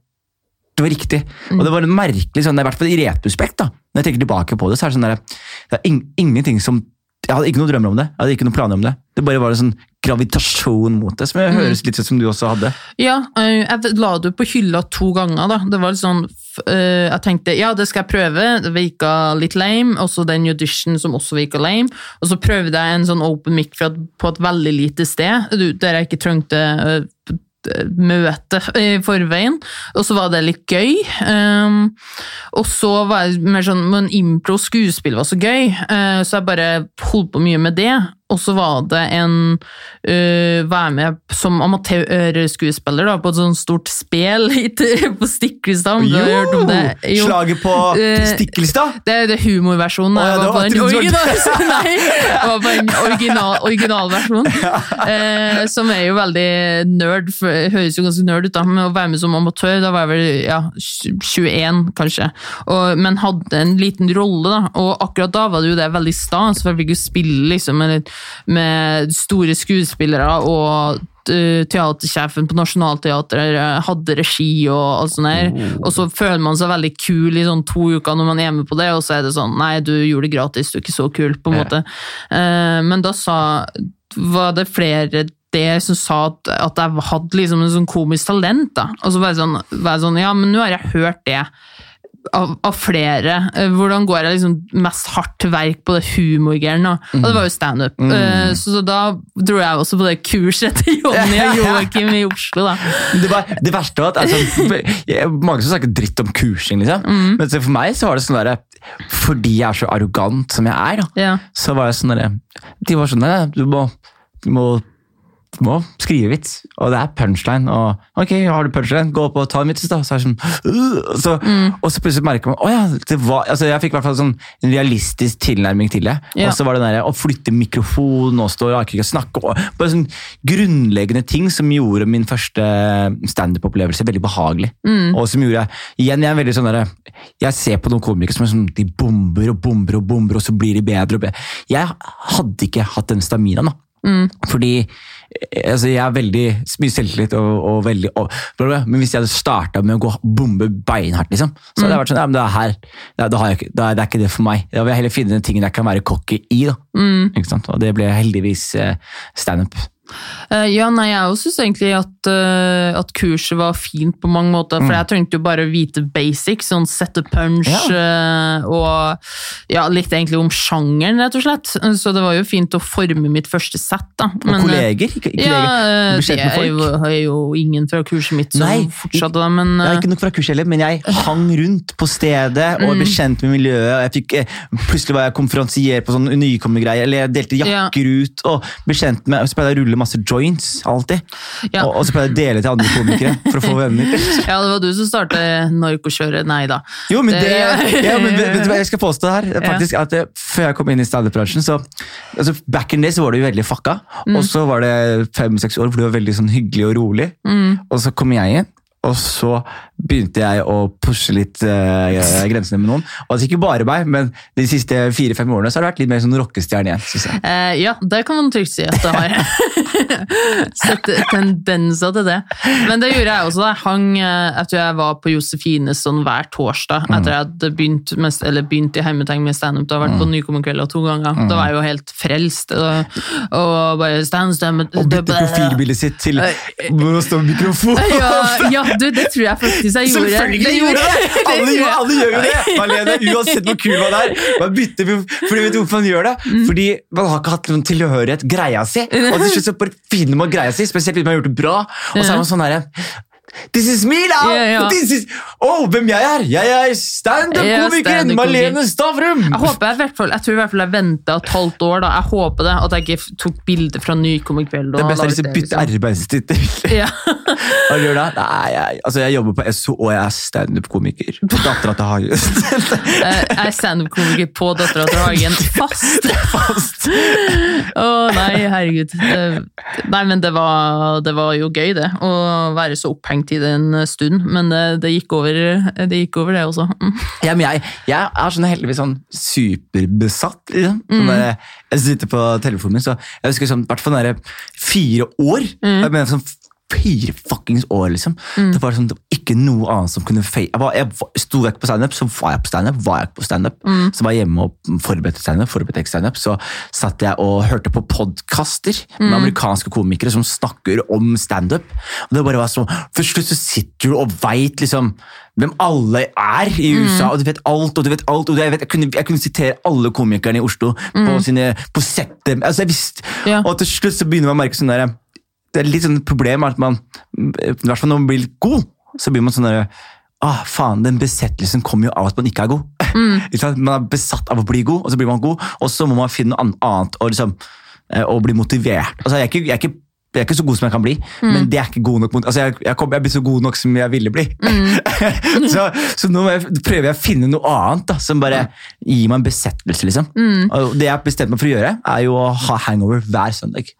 det var riktig. Og det var en merkelig, sånn, i hvert fall i retrospekt, da. når jeg tenker tilbake på det, så er det sånn der, det er in ingenting som Jeg hadde ikke noen drømmer om det, jeg hadde ikke noen planer om det. Det bare var en sånn gravitasjon mot det, som jeg høres litt ut som du også hadde. Ja, jeg la det på hylla to ganger. da. Det var litt sånn, Jeg tenkte ja, det skal jeg prøve. Det virka litt lame. Og så den audition som også virka lame. Og så prøvde jeg en sånn open mic på et veldig lite sted, der jeg ikke trengte møte i forveien, og så var det litt gøy. Um, og så var jeg mer sånn, men impro og skuespill var så gøy, uh, så jeg bare holdt på mye med det. Og så var det en uh, Være med som amatørskuespiller på et sånt stort spel på Stiklestad. Jo! Jo. Slaget på Eh, Stiklestad! Det er humorversjonen. Oh, ja, Jeg det var original, Nei, jeg var på en original, originalversjonen. Eh, som er jo veldig nerd, høres jo ganske nerd ut, da, men å være med som amatør, da var jeg vel ja, 21 kanskje. Og, men hadde en liten rolle, da. Og akkurat da var det jo det veldig stas, for jeg fikk jo spille liksom, med, med store skuespillere og eh, teatersjefen på Nationaltheatret eh, hadde regi og alt sånt der. Og så føler man seg veldig kul i sånn to uker når man er med på det, og så er det sånn Nei, du gjorde det gratis, du er ikke så kul, på en måte. Eh, Men da sa var det flere det som sa at, at jeg hadde liksom en sånn komisk talent. da. Og så var jeg sånn, var jeg sånn Ja, men nå har jeg hørt det av, av flere. Eh, Hvordan går jeg liksom mest hardt til verk på det humorgreiene? Og det var jo standup. Eh, Så, så da dro jeg også på det kurset til Jonny og Joakim i Oslo. da. Det, var, det verste var at altså, Mange som snakker dritt om kursing, liksom. Mm. Men for meg så var det sånn derre Fordi jeg er så arrogant som jeg er, da, Ja. så var jeg sånn derre De var sånn Du må, du må må skrive vits, og det er punchline. Og ok, har du punchline, gå opp og ta en vits, da. Så er det sånn, «Øh», og, så, Mm. og så plutselig merker man å ja, det var, altså Jeg fikk i hvert fall sånn en realistisk tilnærming til det. Ja. Og så var det der, å flytte mikrofonen og stå og ikke snakke. Og, bare sånn grunnleggende ting som gjorde min første standup-opplevelse veldig behagelig. Mm. Og som gjorde igjen, jeg er veldig sånn der, jeg ser på noen komikere som er sånn, de bomber og bomber og bomber, og så blir de bedre og bedre. Jeg hadde ikke hatt den staminaen. Mm. Fordi eh, altså, jeg er veldig mye selvtillit, og, og veldig, og, men hvis jeg hadde starta med å gå bombe beinhardt, liksom, så hadde jeg vært sånn ja, men det er her, det, har jeg, ikke- er det ikke det for meg. Da vil jeg heller finne den tingen jeg kan være cocky i. Mm. Og det ble heldigvis eh, standup. Eh, Ja, nei, jeg også syns egentlig at, eh, at kurset var fint på mange måter, for jeg trengte jo bare vite basics, sånn set a punch, eh, og ja, litt egentlig om sjangeren, rett og slett. Så det var jo fint å forme mitt første sett, da. Men, og kolleger. Ikke, ikke Ja, det er jo, er jo ingen fra kurset mitt som Nei, fortsatte da, men eh, ikke nok fra kurset heller, men jeg hang rundt på stedet og Mm. ble kjent med miljøet. og Jeg fikk, plutselig var jeg konferansier på sånn nykommergreier, eller jeg delte Ja. jakker ut og ble kjent med, og så ble jeg å rulle masse joints, alltid. Ja. Og, og så pleier jeg å dele til andre komikere for å få venner. ja, det var du som startet narkokjøret. Nei da. Jo, men det, Det- ja, men vet, du hva jeg skal påstå her? Det er Faktisk at eh, Før jeg kom inn i standup-bransjen, så altså, Back in day så var jo veldig fucka. Mm. Og så var det fem-seks år hvor det var veldig sånn hyggelig og rolig. Mm. Og så kom jeg inn, og så begynte jeg å pushe litt uh, grensene med noen. Og altså ikke bare meg, men de siste fire-fem årene så har det vært litt mer sånn rockestjerne igjen. Synes jeg. Uh, ja, det kan man trygt si at det har. Sett tendenser til det. Men det gjorde jeg også. da. Jeg hang eh, etter jeg var på Josefines sånn hver torsdag. Etter jeg hadde begynt, med, eller begynt i hermetegn med standup. Da har vært på Nykommerkvelder to ganger. Da var jeg jo helt frelst. Og, og bare stand, stand, Og bytte profilbildet sitt til å stå med mikrofon. Ja, ja, du, det tror jeg faktisk jeg gjorde. Selvfølgelig gjorde jeg det! Det Alle, tror alle gjør jo det! Marlene, uansett hvor kul man er. Man bytter, fordi vet du hvorfor man gjør det? Mm. Fordi man har ikke hatt noen tilhørighet, greia si. Og til slutt så bare finner man greia si, spesielt hvis man har gjort det bra. Og så er man sånn herre This is me now! Yeah. This is, oh, hvem jeg er? Jeg er standup-komikeren stand-up-komiker. Marlene Stavrum! Jeg håper jeg, hvert fall, jeg tror i hvert fall jeg venta et halvt år. da. Jeg håper det, At jeg ikke tok bilde fra Nykommerkveld. Det beste er å liksom bytte arbeidstittel. Ja. Hva gjør det? Nei, jeg, altså jeg jobber på SO, og jeg er standup-komiker. Dattera til Hagen. Jeg er standup-komiker på Dattera til Hagen. Fast! Fast. Å nei, herregud. Nei, men det var, det var jo gøy, det. Å være så opphengt i det en stund. Men det, det, gikk, over, det gikk over, det også. Mm. Ja, men jeg, jeg er sånn heldigvis sånn superbesatt. Liksom. Sånn der, jeg sitter på telefonen min, så jeg husker sånn, i hvert fall fire år. Jeg mener sånn Fire fuckings år, liksom. Det var liksom, det var ikke noe annet som kunne fade. Jeg, var, jeg sto ikke på standup, så var jeg på standup. Var jeg på standup, Så var jeg hjemme og forberedte standup. forberedte ikke standup, Så satt jeg og hørte på podkaster med amerikanske komikere som snakker om standup. Og det bare var så, Til slutt så sitter du og veit liksom hvem alle er i USA, og du vet alt, og du vet alt. og jeg, vet, jeg, kunne, jeg kunne sitere alle komikerne i Oslo på, sine, på settet. Altså, jeg visste, Ja. Og til slutt så begynner man å merke sånn der, det er litt sånn et problem at man, i hvert fall når man blir litt god, så blir man sånn der, ah, faen, den besettelsen kommer jo av at man ikke er god. Mm. Man er besatt av å bli god, og så blir man god, og så må man finne noe annet å liksom å og bli motivert. Altså, jeg, er ikke, jeg, er ikke, jeg er ikke så god som jeg kan bli, men det er ikke god nok mot- altså, jeg, jeg, kom, jeg blir så god nok som jeg ville bli. så, så nå jeg, prøver jeg å finne noe annet da, som bare gir meg en besettelse. liksom. Og det jeg bestemte meg for å gjøre, er jo å ha hangover hver søndag.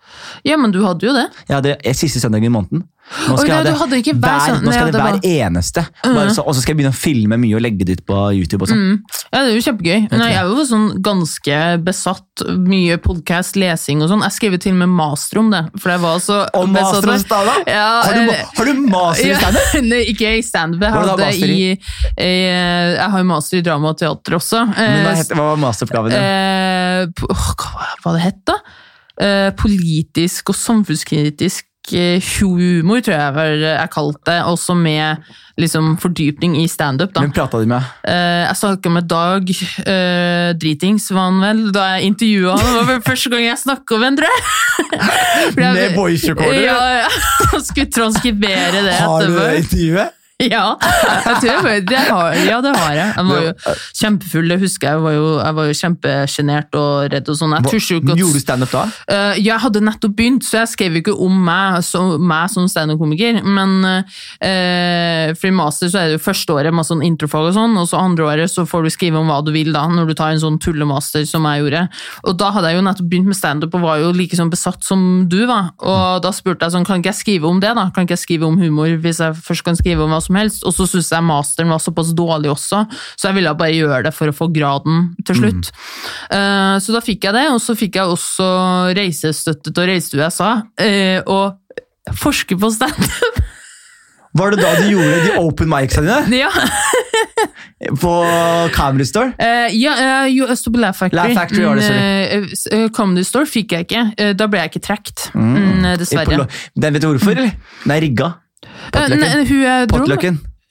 Ja, men du hadde jo det. Jeg hadde siste søndagen i måneden. Nå skal du hadde hver hver, søndag. nå skal det det hver eneste. Bare så, og så skal jeg begynne å filme mye og legge det ut på YouTube. og sånn. Ja, det er jo kjempegøy. Nei, jeg er jo sånn ganske besatt. Mye podcast, lesing og sånn. Jeg skrev til og med master om det, for jeg var så Og master om standup? Ja, Har du, eh, har du master i standup? Ja, nei, ikke i standup. Jeg, det hadde i, i? eh, jeg har master i drama og teater også. Men hva, Eh, var masteroppgaven din? eh, hva var det hett, da? Eh, politisk og samfunnskritisk humor, tror jeg var- jeg kalt det. Også med liksom, fordypning i standup. Hvem prata de med? Uh, jeg snakka med Dag uh, Dritings, var han vel, da jeg intervjua han. Det var første gang jeg snakka med ham, tror jeg- Med voice recorder? Ja, ja. Skulle transkribere det Har du det intervjuet? Ja, jeg tror jeg, det har, ja, det har jeg. Jeg var jo kjempefull, det husker jeg. Jeg var jo, jeg var jo kjempesjenert og redd og sånn. Gjorde du standup da? Uh, jeg hadde nettopp begynt, så jeg skrev jo ikke om meg, så, meg som standup-komiker. Men uh, for i master så er det jo første året med sånn introfag og sånn, og så andre året så får du skrive om hva du vil da, når du tar en sånn tullemaster som jeg gjorde. Og da hadde jeg jo nettopp begynt med standup og var jo like sånn besatt som du var. Og da spurte jeg sånn, kan ikke jeg skrive om det da? Kan ikke jeg skrive om humor hvis jeg først kan skrive om hva som helst? Og så syns jeg masteren var såpass dårlig også, så jeg ville bare gjøre det for å få graden til slutt. Eh, så da fikk jeg det, og så fikk jeg også reisestøtte til å reise til USA uh, og forske på standup. Var det da du gjorde de open mics dine? ja, På Camera Store? Uh, ja uh, jeg sto på Laugh Factory. Laugh Factory var det, sorry. Eh, eh, Comedy Store fikk jeg ikke. Eh, da ble jeg ikke trukket, mm, dessverre. Den vet du hvorfor, eller? Den er rigga.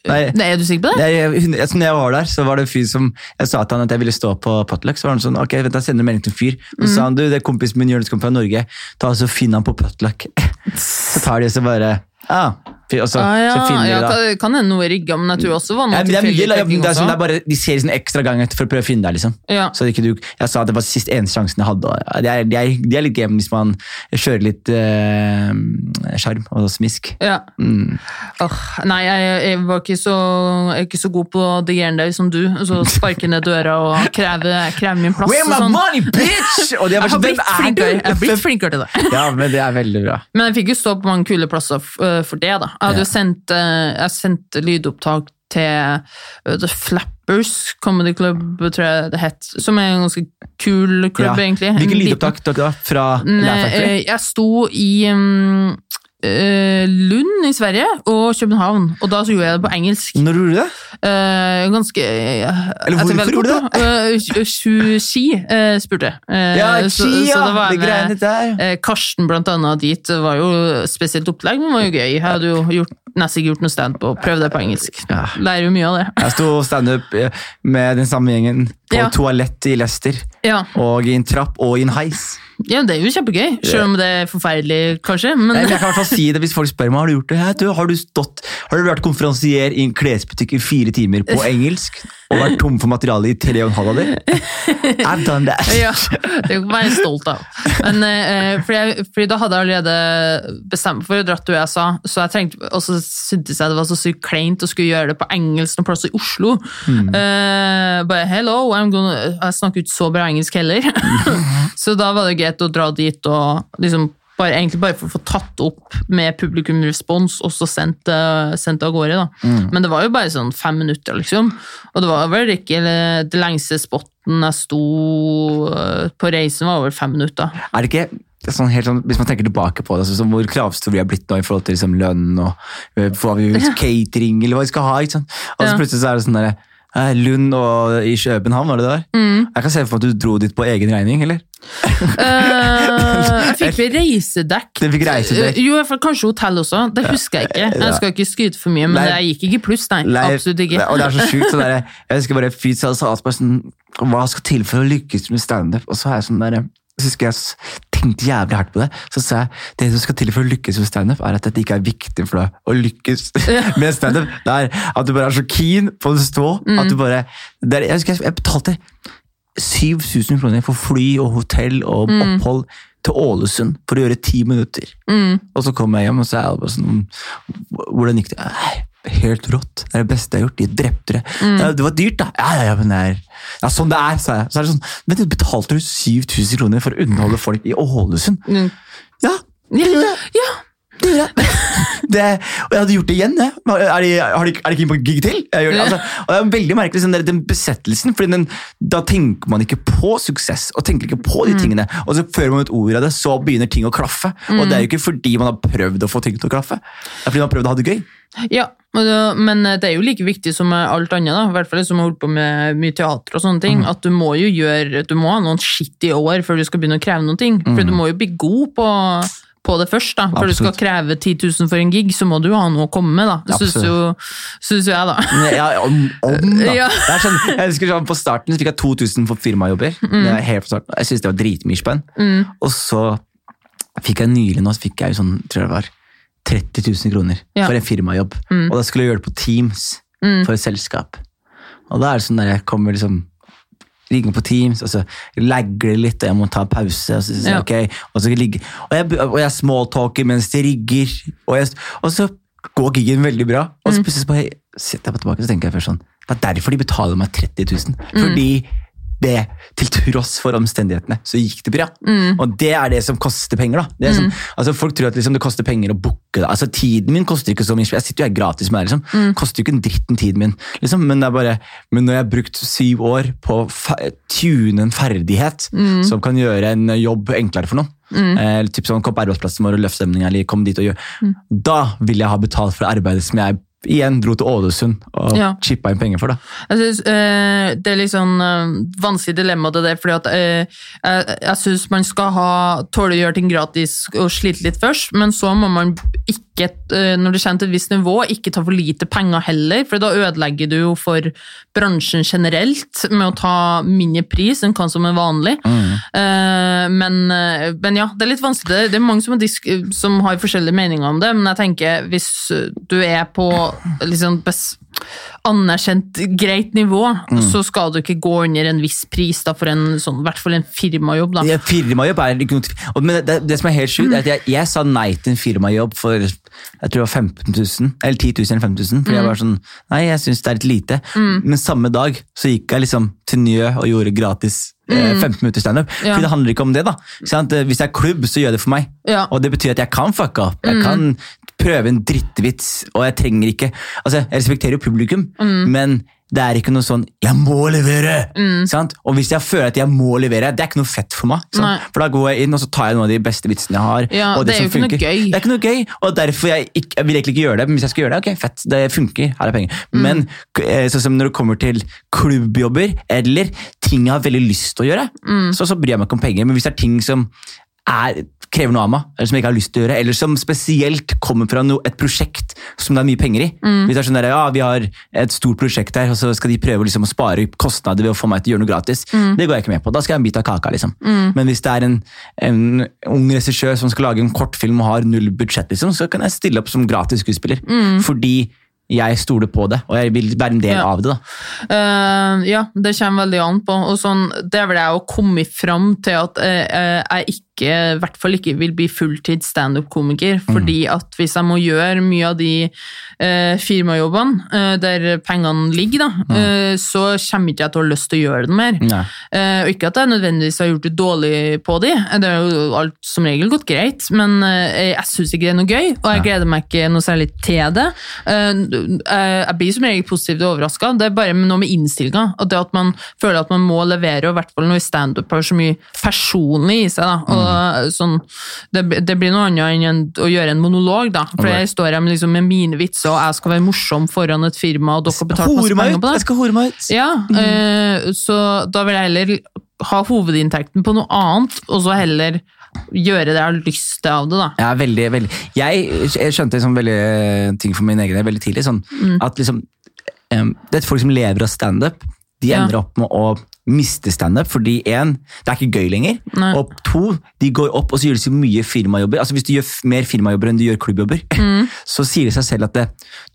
Eh, nei. Nei, er du sikker på det? jeg, hun, jeg, når jeg var der, så var det en fyr som Jeg sa til han at jeg ville stå på potluck. Så var han sånn, ok, vent, jeg sender melding til en fyr. Og så sa han du, det er kompisen min Jonis kommer fra Norge, ta og finn han på potluck. så tar de og så bare ah, fy- og så, Ah, ja, finner ja, kan, kan hende noe i rygga, men jeg tror også det var noe ja, det tilfeldig det det er, sånn, det er bare, De ser en ekstra gang etter for å prøve å finne deg. liksom. Ja. Så du, jeg sa at det var sist eneste sjansen jeg hadde. Det er, det er, det er litt game hvis man kjører litt sjarm øh, og smisk. Ja. Mm. Åh, nei, jeg, jeg var ikke så, jeg er ikke så god på det der som du. Så sparke ned døra og kreve, kreve min plass. Where my sånn. money, bitch?! Og det er bare har sånn, jeg har blitt flinkere til det. Ja, men det er veldig bra. Men jeg fikk jo stå på mange kule plasser øh, for det, da. Jeg hadde jo sendt, øh, jeg sendte lydopptak til øh, The Flappers Comedy Club, tror jeg det het. Som er en ganske kul klubb, Ja. egentlig. Hvilken Hvilke lydopptak du da? Fra Nei, øh, Jeg sto i um, øh, Lund i Sverige og København, og da så gjorde jeg det på engelsk. Når gjorde du det? Eh, ganske uh, Eller hvorfor gjorde du det? Uh, ski uh, spurte jeg. Eh, Ja, så- Ski, så ja! det greiene der. Eh, Karsten blant annet dit var jo spesielt opplegg, men var jo gøy. Jeg hadde jo gjort, nesten ikke gjort noe standup og prøvd det på engelsk. Lærer jo mye av det. Jeg sto standup eh, med den samme gjengen på Ja. toalett i Leicester. Ja. Og i en trapp og i en heis. Ja, det er jo kjempegøy, selv om det er forferdelig, kanskje. Men jeg kan i hvert fall si det Hvis folk spør meg har du gjort det ja, du, har, du stått, har du vært konferansier i en klesbutikk i fire timer på engelsk og vært tom for materiale i tre og en halv av det? I've done that. ja, det kan være stolt av. Men, eh, fordi, jeg, fordi da hadde jeg allerede bestemt for å dra til USA, så jeg trengte, og så syntes jeg det var så sykt kleint å skulle gjøre det på engelsk noen plass i Oslo. Eh, bare hello, I'm gonna, jeg snakker ikke så bra engelsk heller. så da var det greit å dra dit og liksom bare, egentlig bare for å få tatt opp med publikumrespons, og så sendt, det- sendt av gårde. da. Men det var jo bare sånn fem minutter, liksom. Og det var vel ikke det lengste spotten jeg sto eh, på reisen, var over fem minutter. Er det ikke sånn helt sånn, Hvis man tenker tilbake på det, altså, hvor kravstore vi har blitt nå i forhold til liksom, lønn og uh, får vi catering eller hva vi skal ha. ikke sant? Og så plutselig så er det sånn der, eh, Lund og i København, var det der? Mm. Jeg kan se for meg at du dro dit på egen regning, eller? uh, jeg fikk vel reisedekk. Det fikk reisedekk. Eh, Jo, kanskje hotell også. Det husker jeg ikke. Jeg skal ikke skryte for mye, men Nei. jeg gikk ikke pluss, nei. Nei, Absolutt ikke. Og det er så sjukt. Så der, jeg husker bare Fyt sa bare sånn Hva skal til for å lykkes med standup? Og så er jeg sånn der, så husker jeg tenkte jævlig hardt på det. Så sa jeg det som skal til for å lykkes med standup, er at det ikke er viktig for deg å lykkes med standup. Det er at du bare er så keen på å stå. Mm. At du bare er, Jeg husker jeg, jeg betalte 7000 kroner for fly og hotell og opphold til Ålesund for å gjøre ti minutter. Mm. Og så kom jeg hjem, og så er jeg bare sånn Hvordan gikk det? Nei, Helt rått. Det er det beste jeg har gjort. De drepte det. Mm. det var dyrt, da. Ja, ja, ja, men det er ja, sånn det er, sa jeg. Så er det sånn, Men du betalte du 7000 kroner for å underholde folk i Ålesund? Mm. Ja, Ja, ja. Det gjør jeg. Det, og jeg hadde gjort det igjen. Jeg. Er de, har de, er de keen på gig til? Jeg gjør det. Altså, og det er veldig merkelig, sånn der, den besettelsen. fordi Da tenker man ikke på suksess og tenker ikke på de tingene. Og så fører man ut ord av det, så begynner ting å klaffe. Og det er jo ikke fordi man har prøvd å få ting til å klaffe. Det er fordi man har prøvd å ha det gøy. Ja, men det er jo like viktig som alt annet, da. i hvert fall som har holdt på med mye teater og sånne ting, at du må jo gjøre, du må ha noen skittige år før du skal begynne å kreve noen ting. For du må jo bli god på, på det først, da. Før du skal kreve 10 000 for en gig, så må du jo ha noe å komme med, da. Syns jo, synes jeg, da. Ja, om, om da. Ja. Det sånn, jeg husker sånn, På starten så fikk jeg 2000 for firmajobber. Det er helt på starten. Jeg syntes det var dritmye spenn. Og så fikk jeg nylig nå, så fikk jeg jo sånn, tror jeg det var 30 000 kroner Ja. for en firmajobb. Og da skulle jeg gjøre det på Teams for et selskap. Og da er det sånn der jeg kommer liksom ringer på Teams, og så legger det litt, og jeg må ta pause. Og så, så, Ja. okay, og så ligger, og jeg, og jeg smalltalker mens de rigger, og, jeg, og så går gigen veldig bra. Og så plutselig så bare setter jeg på tilbake, så tenker jeg først sånn, det er derfor de betaler meg 30 000. Fordi det, til tross for omstendighetene, så gikk det bra. Og det er det som koster penger. da. Det som, altså Folk tror at liksom, det koster penger å booke. da. Altså Tiden min koster ikke så mye. Jeg sitter jo her gratis med det. liksom. Koster jo ikke en dritten tiden min. liksom. Men det bare, men når jeg har brukt syv år på å tune en ferdighet som kan gjøre en jobb enklere for noen, eh, typ sånn Kom på arbeidsplassen vår og løft stemninga, eller kom dit og gjør Da vil jeg ha betalt for arbeidet som jeg igjen dro til Ålesund og Ja. chippa inn penger for. det. Jeg synes, eh, det er litt sånn eh, vanskelig dilemma det der, fordi at eh, jeg, jeg syns man skal ha, tåle å gjøre ting gratis og slite litt først, men så må man ikke, når det kommer til et visst nivå, ikke ta for lite penger heller, for da ødelegger du jo for bransjen generelt med å ta mindre pris enn hva som er vanlig. Mm. men, eh, men ja, det er litt vanskelig. Det- er mange som har, disk som har forskjellige meninger om det, men jeg tenker hvis du er på liksom anerkjent greit nivå, så skal du ikke gå under en viss pris da, for en sånn, i hvert fall en firmajobb. Da. Ja, firmajobb er ikke noe Men det, det som er helt sjukt, er at jeg, jeg sa nei til en firmajobb for jeg tror det var 15 000, eller 10 000 eller 15 000, fordi jeg var sånn Nei, jeg syns det er litt lite. Men samme dag så gikk jeg liksom til Njø og gjorde gratis eh, 15 minutter standup. Ja. For det handler ikke om det, da. Sånn? Eh, Hvis det er klubb, så gjør det for meg. Ja. Og det betyr at jeg kan fucke opp. Jeg kan prøve en drittvits, og jeg trenger ikke Altså, jeg respekterer jo publikum, men det er ikke noe sånn 'jeg må levere'. Sant? Og hvis jeg føler at jeg må levere, det er ikke noe fett for meg. For da går jeg inn og så tar jeg noen av de beste vitsene jeg har. Ja, og det er jo ikke noe gøy. Det er ikke noe gøy, og derfor jeg, ikke, jeg vil egentlig ikke gjøre det. Men hvis jeg skal gjøre det, ok, fett, det funker. Her er penger. Mm. Men sånn som når det kommer til klubbjobber eller ting jeg har veldig lyst til å gjøre, Mm. så, så bryr jeg meg ikke om penger. Men hvis det er ting som er, krever noe av meg, eller som jeg ikke har lyst til å gjøre, eller som spesielt kommer fra no, et prosjekt som det er mye penger i. Mm. Hvis det er sånn der, ja, Vi har et stort prosjekt her, og så skal de prøve liksom, å spare kostnader ved å få meg til å gjøre noe gratis. Mm. Det går jeg ikke med på. Da skal jeg ha en bit av kaka. liksom. Men hvis det er en, en ung regissør som skal lage en kortfilm og har null budsjett, liksom, så kan jeg stille opp som gratis skuespiller. Fordi jeg stoler på det, og jeg vil være en del Mm. Ja. av det. Eh, ja, det kommer veldig an på. Og sånn, det er vel jeg å komme fram til at uh, uh, jeg ikke, i hvert fall ikke vil bli fulltids standup-komiker. Fordi at hvis jeg må gjøre mye av de eh, firmajobbene eh, der pengene ligger, da, eh, så kommer ikke jeg til å ha lyst til å gjøre det mer. Eh, og ikke at jeg nødvendigvis har gjort det dårlig på de, det har jo alt som regel gått greit, men eh, jeg syns ikke det er noe gøy, og jeg gleder meg ikke noe særlig til det. Eh, jeg blir som regel positivt overraska, det er bare noe med innstillinga. Det at man føler at man må levere, og i hvert fall når standup har så mye personlig i seg. Da. Og, sånn, det, det blir noe annet enn en, å gjøre en monolog, da. For okay. jeg står her liksom, med mine vitser, og jeg skal være morsom foran et firma, og dere har betalt masse penger på det. Jeg skal hore meg ut! Ja, eh, så da vil jeg heller ha hovedinntekten på noe annet, og så heller gjøre det jeg har lyst til av det, da. Ja, veldig, veldig. Jeg, jeg skjønte sånn veldig ting for min egen del veldig tidlig. Sånn, Mm. at liksom, um, det er folk som lever av standup. De Ja. ender opp med å mister standup fordi én, det er ikke gøy lenger. Nei. Og to, de går opp og så gjør de så mye firmajobber. Altså Hvis du gjør mer firmajobber enn du gjør klubbjobber, Mm. så sier det seg selv at det,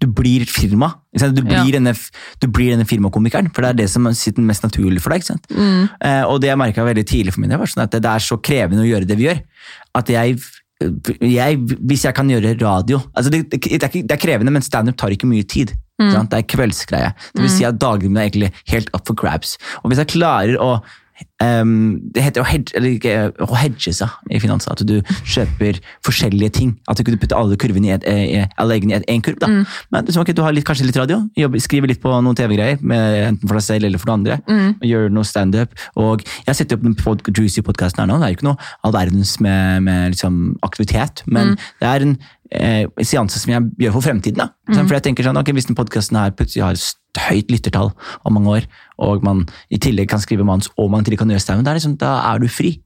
du blir firma. Du blir, Ja. denne, du blir denne firmakomikeren, for det er det som sitter mest naturlig for deg. ikke sant? Mm. Eh, og det jeg merka veldig tidlig for min del, var sånn at det, det er så krevende å gjøre det vi gjør, at jeg jeg, hvis jeg kan gjøre radio altså det, det, er, det er krevende, men standup tar ikke mye tid. Sant? Det er kveldsgreie. Det vil si at dagene er egentlig helt up for grabs. Og hvis jeg klarer å um, Det heter å hedge, eller ikke, å hedge seg i finans. At du kjøper forskjellige ting. At du ikke putter alle kurvene i et, eh, alle eggene i én kurv. Da. Men liksom, du har litt, kanskje litt radio, jobber, skriver litt på noen TV-greier, enten for deg selv eller for noen andre. og Gjør noe standup. Jeg setter opp den pod, juicy podkasten her nå. Det er jo ikke noe all verdens med, med liksom, aktivitet, men det er en eh, seanse som jeg gjør for fremtiden. Da. Mm. For jeg tenker sånn, ok, Hvis den podkasten her plutselig har høyt lyttertall om mange år, og man i tillegg kan skrive manus og man i tillegg kan gjøre standup, da, liksom, da er du fri.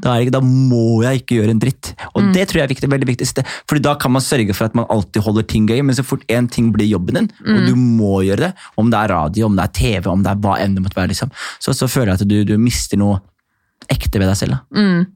Da, er ikke- da må jeg ikke gjøre en dritt. Og det tror jeg er viktig, veldig viktigste. Fordi da kan man sørge for at man alltid holder ting gøy, men så fort én ting blir jobben din, og du må gjøre det, om det er radio, om det er TV, om det er hva enn det måtte være, liksom, så, så føler jeg at du, du mister noe ekte ved deg selv. Da. Mm.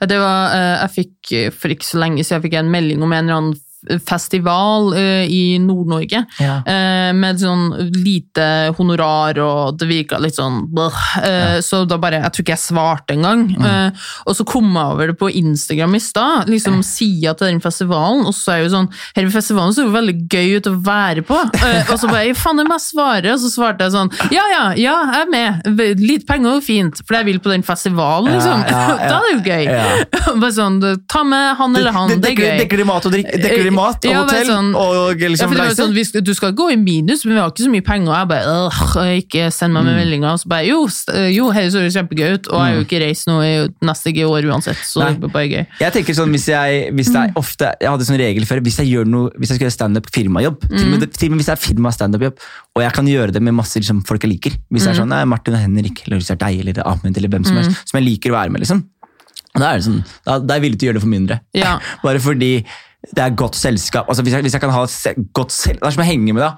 Det var, eh, jeg fikk eh, for ikke så lenge siden jeg fikk en melding om en eller annen festival uh, i Nord-Norge. Ja. uh, Med sånn lite honorar, og det virka litt sånn bleh. ja. Så da bare Jeg tror ikke jeg svarte engang. Mm. Og så kom jeg over det på Instagram i stad, liksom sida til den festivalen, og så er jo sånn Her festivalen ser jo veldig gøy ut å være på. Og så bare Faen, jeg må svare. Og så svarte jeg sånn Ja, ja, ja, jeg er med. Litt penger er fint, for jeg vil på den festivalen, liksom. Ja. Da er det jo gøy. Bare sånn, Ta med han eller han, det, er gøy. dekker de mat og drikk, dekker de mat og Ja, hotell sånn- og liksom ja, sånn, vi du skal gå i minus, men vi har ikke så mye penger. Og jeg bare ikke send meg Mm. med meldinger. Og så bare jo, s- jo hei, så det kjempegøy ut, og jeg har jo ikke reist noe i neste år uansett, så Mm. Nei. det er bare gøy. Jeg tenker sånn, hvis jeg, hvis er Mm. ofte, jeg hadde sånn regel før, hvis jeg gjør noe, hvis jeg skal gjøre standup firmajobb, til, og med- til og med hvis det er firma standup-jobb, og jeg kan gjøre det med masse liksom, folk jeg liker, hvis det er sånn, nei, Martin og Henrik, eller hvis det er deg, eller Ahmed, eller hvem som helst, som jeg liker å være med, liksom, da er, det sånn, da, da er jeg villig til å gjøre det for mindre. Ja. Bare fordi det er godt selskap. Altså, hvis, jeg, hvis jeg kan ha godt selskap det er som å henge med, da.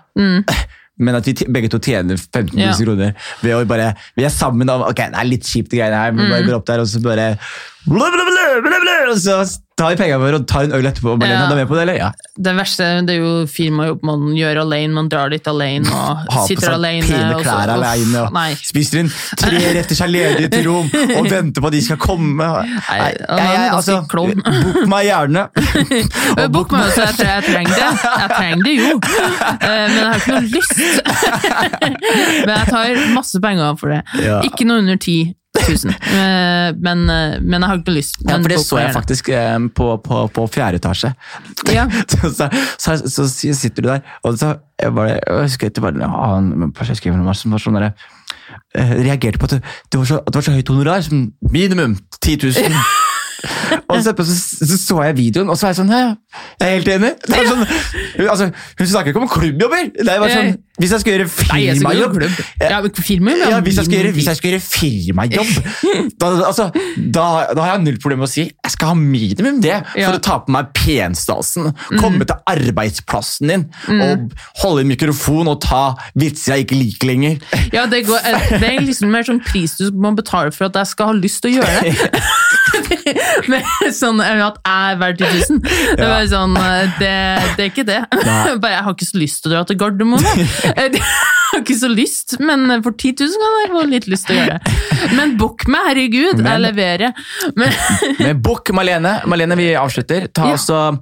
Men at vi begge to tjener 15 000 Mm. Ja. kroner ved å bare Vi er sammen om Ok, det er litt kjipt, det greiene her, men Mm. bare går opp der og så bare Og så tar vi pengene våre og tar en øl etterpå. Og Marlene, Ja. er med på det, eller? Ja. Det verste det er jo firmajobb man gjør alene, man drar dit alene og Ha sitter alene. pene og klær uff, alene og Nei. spiser inn tre retter seg ledig til rom og venter på at de skal komme. Nei, jeg, jeg, klovn. Bok meg gjerne. Og Bok meg, så jeg, tror jeg trenger det. Jeg trenger det jo, Eh, men jeg har ikke noe lyst. Men jeg tar masse penger for det. Ikke noe under 10 000, Eh, men, eh, men jeg har ikke lyst. Ja, for det så jeg faktisk eh, på, på, på fjerde etasje. Ja. så, så, så, så, sitter du der, og så jeg bare, jeg husker jeg skrev noe som var sånn der, eh, reagerte på at det, det, var så, at det var så høyt honorar, som minimum 10 000. og så, så, så så jeg videoen, og så var jeg sånn ja, jeg er helt enig. Var sånn, altså, hun snakker ikke om klubbjobber! Det var sånn, hvis jeg skal gjøre firmajobb. Ja, firma, ja. ja, hvis, jeg skal gjøre, jeg skal gjøre firmajobb, da, altså, da, da har jeg null problem med å si jeg skal ha minimum det for å ta på meg penstasen, komme til arbeidsplassen din og holde en mikrofon og ta vitser jeg ikke liker lenger. Ja, det, går, eh, det er liksom mer sånn pris du må betale for at jeg skal ha lyst til å gjøre det. Men sånn at jeg er verdt 10 000. Det, er bare sånn, eh, det, det er ikke det. Bare, jeg har ikke så lyst til å dra til Gardermoen. har ikke så lyst, men for 10 000 kan jeg få litt lyst til å gjøre det. Men book meg, herregud! Men- jeg leverer. Men, men Bukk Malene. Malene, vi avslutter. Ta Ja. oss og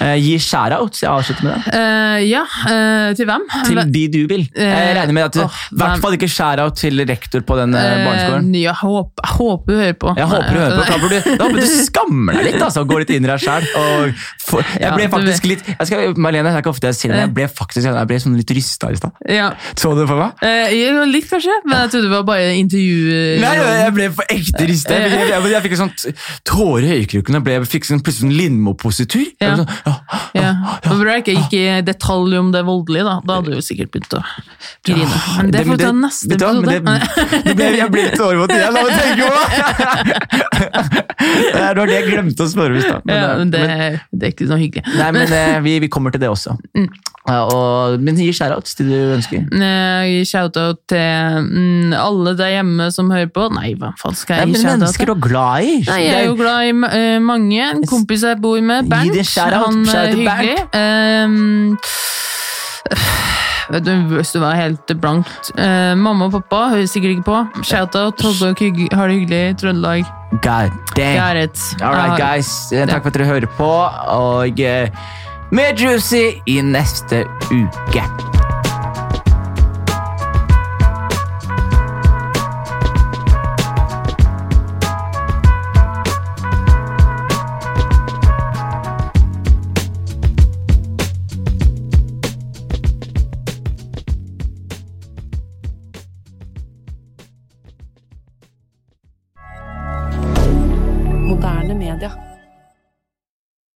eh, Gi shout-out. Jeg avslutter med det. Uh, ja, uh, til hvem? Til de du vil. Jeg regner med at du I hvert fall ikke shout-out til rektor på den barneskolen. Jeg, håper, du håper hun hører på. Jeg håper du hører på. Da burde, da håper du skammer deg litt, altså. Gå litt inn i deg sjæl. Jeg ble faktisk litt jeg skal, Marlene, det er ikke ofte jeg sier det, men jeg ble faktisk jeg ble sånn litt rysta i stad. Ja. Så det for meg? Eh, litt, kanskje, men jeg trodde det var bare intervju... Nei, jeg ble for ekte ristet Jeg, jeg, jeg, jeg fikk en sånn tåre i øyekroken. Jeg fikk sånn, plutselig en Lindmo-positur. Ja. Sånn, ja, Ja. ja, ja, ikke gikk i detalj om det voldelige, da. Da hadde du sikkert begynt å grine. Men det får vi ta neste episode. Det, det jeg ble litt tårevåt igjen av å tenke på det! Det var det jeg glemte å spørre i stad. Men, Ja, men det, men- det er ikke så hyggelig. Nei, men eh, vi, vi kommer til det også. Mm. Ja, og, men gi shoutouts til du ønsker. Eh, eh, gi shout-out til mm, alle der hjemme som hører på. Nei, hva faen skal jeg gi shout-out mennesker du er glad i. Nei, jeg er jo glad i uh, mange. En kompis jeg bor med, Bernt. Han er Shout-out til hyggelig. Ehm, vet du, Hvis du var helt blankt eh, Mamma og pappa hører sikkert ikke på. Shout-out. Har det hyggelig i Trøndelag. God damn. All right, guys. Eh, Takk for at dere hører på, og eh, mer Juicy i neste uke.